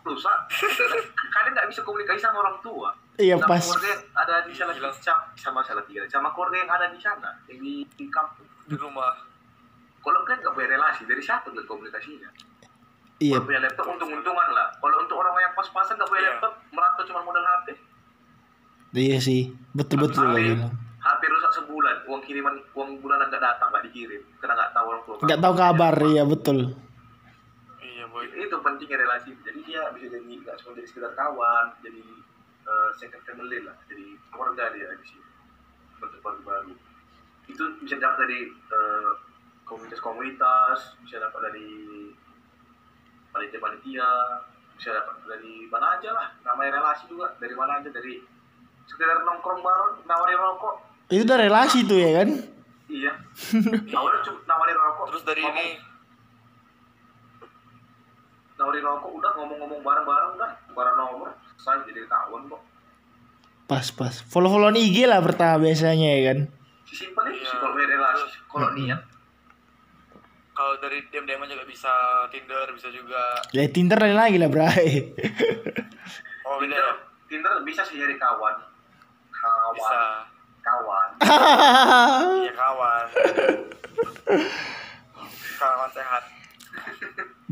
rusak. Kalian nggak bisa komunikasi sama orang tua. Iya sama pas. keluarga yang ada di sana sama, sama salah tiga. Sama keluarga yang ada di sana yang di, di kampung. Di rumah. Kalau kan nggak punya relasi. Dari siapa tuh komunikasinya? Iya. Kalau punya laptop untung-untungan lah. Kalau untuk orang yang pas-pasan nggak punya Iya. laptop, merantau cuma modal HP. iya sih. Betul betul HP, gitu HP rusak sebulan, uang kiriman, uang bulanan nggak datang, nggak dikirim, karena nggak tahu orang tua. nggak tahu kabar iya betul Itu pentingnya relasi. Jadi dia bisa jadi nggak cuma jadi sekedar kawan, jadi eh, second family lah, jadi keluarga dia di sini. Bentuk keluarga baru. Itu bisa dapat dari eh, komunitas-komunitas, bisa dapat dari panitia-panitia, bisa dapat dari mana aja lah. Namanya relasi juga, dari mana aja dari sekedar nongkrong bareng, nawarin rokok, itu udah relasi tuh ya kan iya. Awalnya cuma nawarin rokok, terus dari ini nawarin rokok udah ngomong-ngomong bareng-bareng udah bareng nomor selesai jadi kawan kok. pas pas follow followan IG lah pertama biasanya ya kan Si simpel itu Iya. sih kalau relasi, kalau Mm-mm. niat. kalau dari DM DM juga bisa Tinder bisa juga ya Tinder lain lagi lah bray oh beda Tinder, ya Tinder bisa sih jadi kawan. Kawan, bisa kawan. iya kawan kawan sehat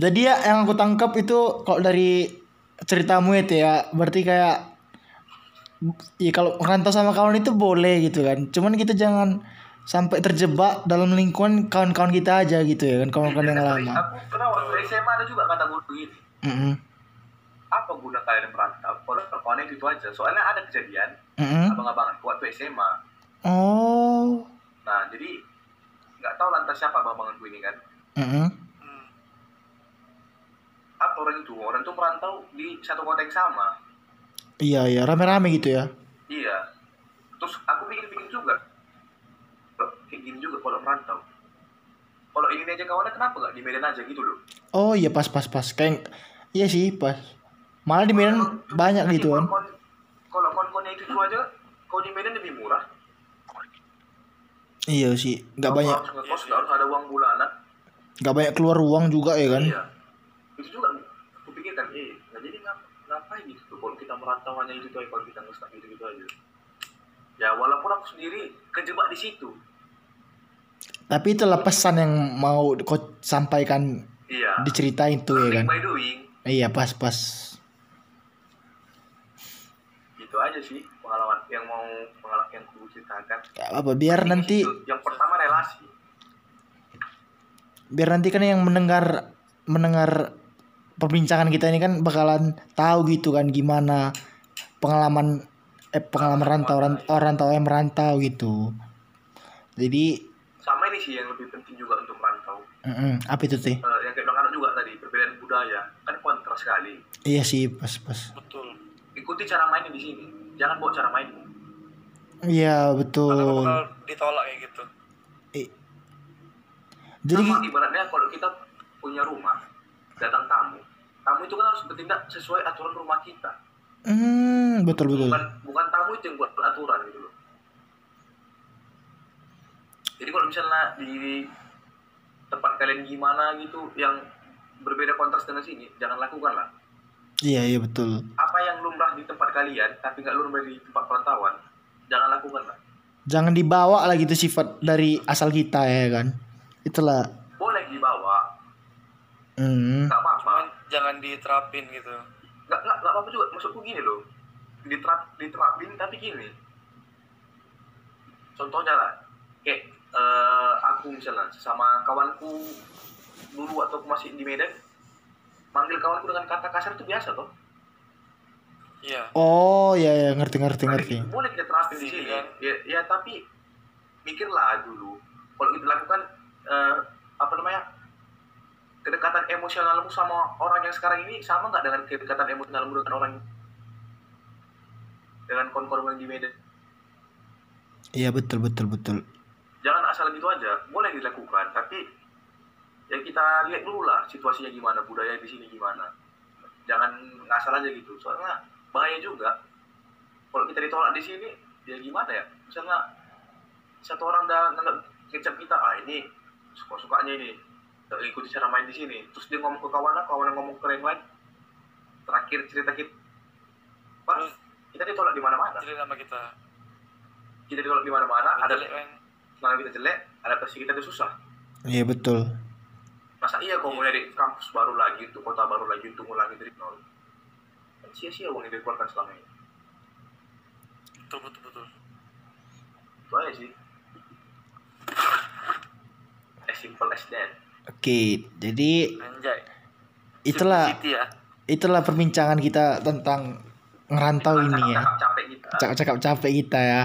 jadi ya yang aku tangkap itu kalau dari ceritamu itu ya berarti kayak ya kalau merantau sama kawan itu boleh gitu kan cuman kita jangan sampai terjebak dalam lingkungan kawan-kawan kita aja gitu ya kan kawan-kawan yang lama Aku kenapa waktu SMA ada juga kata guru ini. Mm-mm. Apa guna kalian merantau? Kalau kawan itu aja. Soalnya ada kejadian Mm-mm. abang-abangan waktu SMA. oh Nah, jadi nggak tahu lantas siapa abang-abanganku ini kan. Mm-mm. hmm. Apa orang itu? Orang itu merantau di satu kota yang sama. iya iya rame-rame gitu ya Iya. Terus aku pikir-pikir juga. Kayak gini juga kalau merantau. Kalau ini aja kawannya kenapa nggak di Medan aja gitu loh? oh iya pas pas pas kayak iya sih pas malah di Medan banyak gitu kan Kalau kon- Kalau kon-konnya itu aja, kalau di Medan lebih murah. iya sih nggak banyak Harus ngekos, harus ada uang bulanan. nggak banyak keluar uang juga ya kan Iya. Itu juga aku pikirkan, eh, nggak jadi ngap ngapain gitu kalau kita merantau hanya itu aja, kalau kita ngestak gitu gitu aja. Ya walaupun aku sendiri kejebak di situ. tapi itulah pesan yang mau kau sampaikan Iya. diceritain tuh ya kan by doing. iya pas pas Itu aja sih pengalaman yang mau pengalaman yang aku ceritakan. Gak apa biar nanti Itu. yang pertama relasi. biar nanti kan yang mendengar mendengar perbincangan kita ini kan bakalan tahu gitu kan gimana pengalaman eh pengalaman rantau ran- orang rantau yang merantau gitu jadi Sama ini sih yang lebih penting juga untuk merantau. mm-mm, apa itu teh Eh, yang kayak anak juga tadi perbedaan budaya kan kontras sekali. iya sih pas pas betul Ikuti cara mainnya di sini. Jangan bawa cara main. iya karena betul bakal ditolak kayak gitu I- jadi Sama ibaratnya kalau kita punya rumah, datang tamu, tamu itu kan harus bertindak sesuai aturan rumah kita. hmm, betul betul Bukan bukan tamu itu yang buat aturan gitu loh. Jadi kalau misalnya di tempat kalian gimana gitu yang berbeda kontras dengan sini, jangan lakukan lah. iya iya betul Apa yang lumrah di tempat kalian, tapi nggak lumrah di tempat perantauan, jangan lakukan lah. jangan dibawa lah gitu sifat dari asal kita ya kan itulah Boleh dibawa, hmm, nggak apa-apa. Jangan diterapin gitu. Nggak nggak nggak apa-apa juga. Maksudku gini loh. Diterap diterapin tapi gini. Contohnya lah. Kayak eh, aku misalnya sama kawanku dulu waktu aku masih di Medan manggil kawanku dengan kata kasar itu biasa toh. Iya. Oh, ya ya ngerti ngerti ngerti. boleh kita terapin di Sini sini. kan. ya, ya tapi mikirlah dulu. Kalau kita lakukan eh, apa namanya kedekatan emosionalmu sama orang yang sekarang ini sama nggak dengan kedekatan emosionalmu dengan orang dengan kon-kon yang di Medan Iya betul betul betul. jangan asal gitu aja boleh dilakukan tapi ya kita lihat dulu lah situasinya gimana budaya di sini gimana. Jangan ngasal aja gitu soalnya bahaya juga. Kalau kita ditolak di sini ya gimana ya? Misalnya satu orang udah nganggap ngecap kita ah ini suka sukanya ini ikuti cara main di sini. Terus dia ngomong ke kawannya kawannya ngomong ke yang lain terakhir cerita kita Pak, Terus? kita ditolak di mana-mana. Jelek nama kita. Kita ditolak di mana-mana ada jelek nama kita jelek adaptasi kita tuh susah. Iya betul. masa iya kau mulai dari kampus baru lagi untuk kota baru lagi untuk ngulangi dari nol. Kan sia-sia uang yang dikeluarkan selama ini. Betul betul betul. Itu aja sih. As simple as that Oke, jadi anjay itulah ya itulah perbincangan kita tentang ngerantau ini ya. cakap capek kita Cakap-cakap capek kita ya.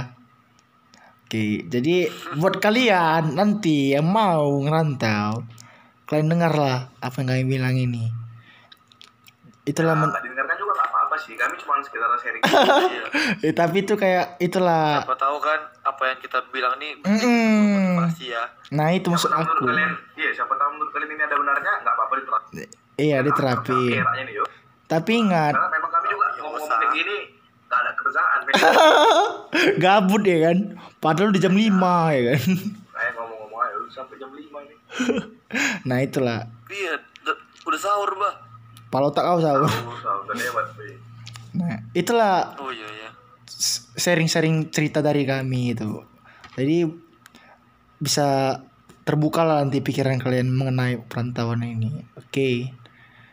Oke, jadi buat kalian nanti yang mau ngerantau, kalian dengarlah apa yang kami bilang ini. Itulah nah, men- nggak didengarkan juga nggak apa-apa sih kami cuma sekedar sharing iya. eh, tapi itu kayak itulah. siapa tahu kan apa yang kita bilang nih Mm-mm. motivasi ya Nah, itu maksud siapa menurut aku. kalian iya siapa tahu menurut kalian ini ada benarnya nggak apa-apa diterapkan Iya, diterapi. Tapi ingat, karena memang kami juga Ya, ngomong kayak gini nggak ada kerjaan gabut ya kan. Padahal di jam 5 ya kan. saya ngomong-ngomong aja udah sampai jam 5 ini Nah, itulah. iya udah sahur bah Kalau tak kau sahur. Usah, udah lewat. Nah, itulah oh iya iya sharing-sharing cerita dari kami itu. Jadi bisa terbuka lah nanti pikiran kalian mengenai perantauan ini. Oke.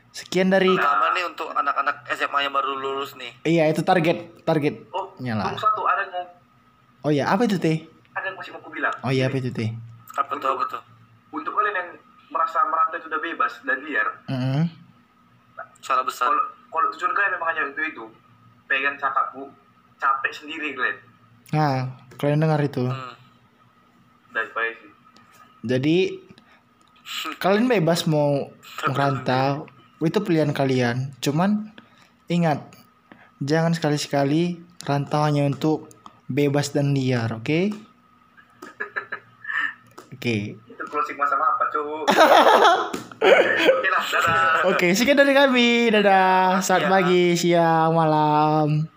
Sekian dari Pertama nih untuk anak-anak SMA yang baru lulus nih iya itu target target. oh Nyala. satu ada yang Oh iya, apa itu teh? ada yang masih mau aku bilang Oh iya, apa itu teh? apa tuh apa tuh untuk kalian yang merasa merantau itu udah bebas dan liar Mm-mm. salah besar kalau kalau tujuan kalian memang hanya itu itu pengen cakap bu capek sendiri kalian Nah, kalian dengar itu. hmm. dan baik sih Jadi kalian bebas mau merantau, itu pilihan kalian. Cuman ingat, jangan sekali-sekali rantau hanya untuk bebas dan liar, oke? Oke. itu closing masa apa cu oke lah dadah Oke, sekian dari kami. Dadah. Selamat Ya. pagi, siang, malam.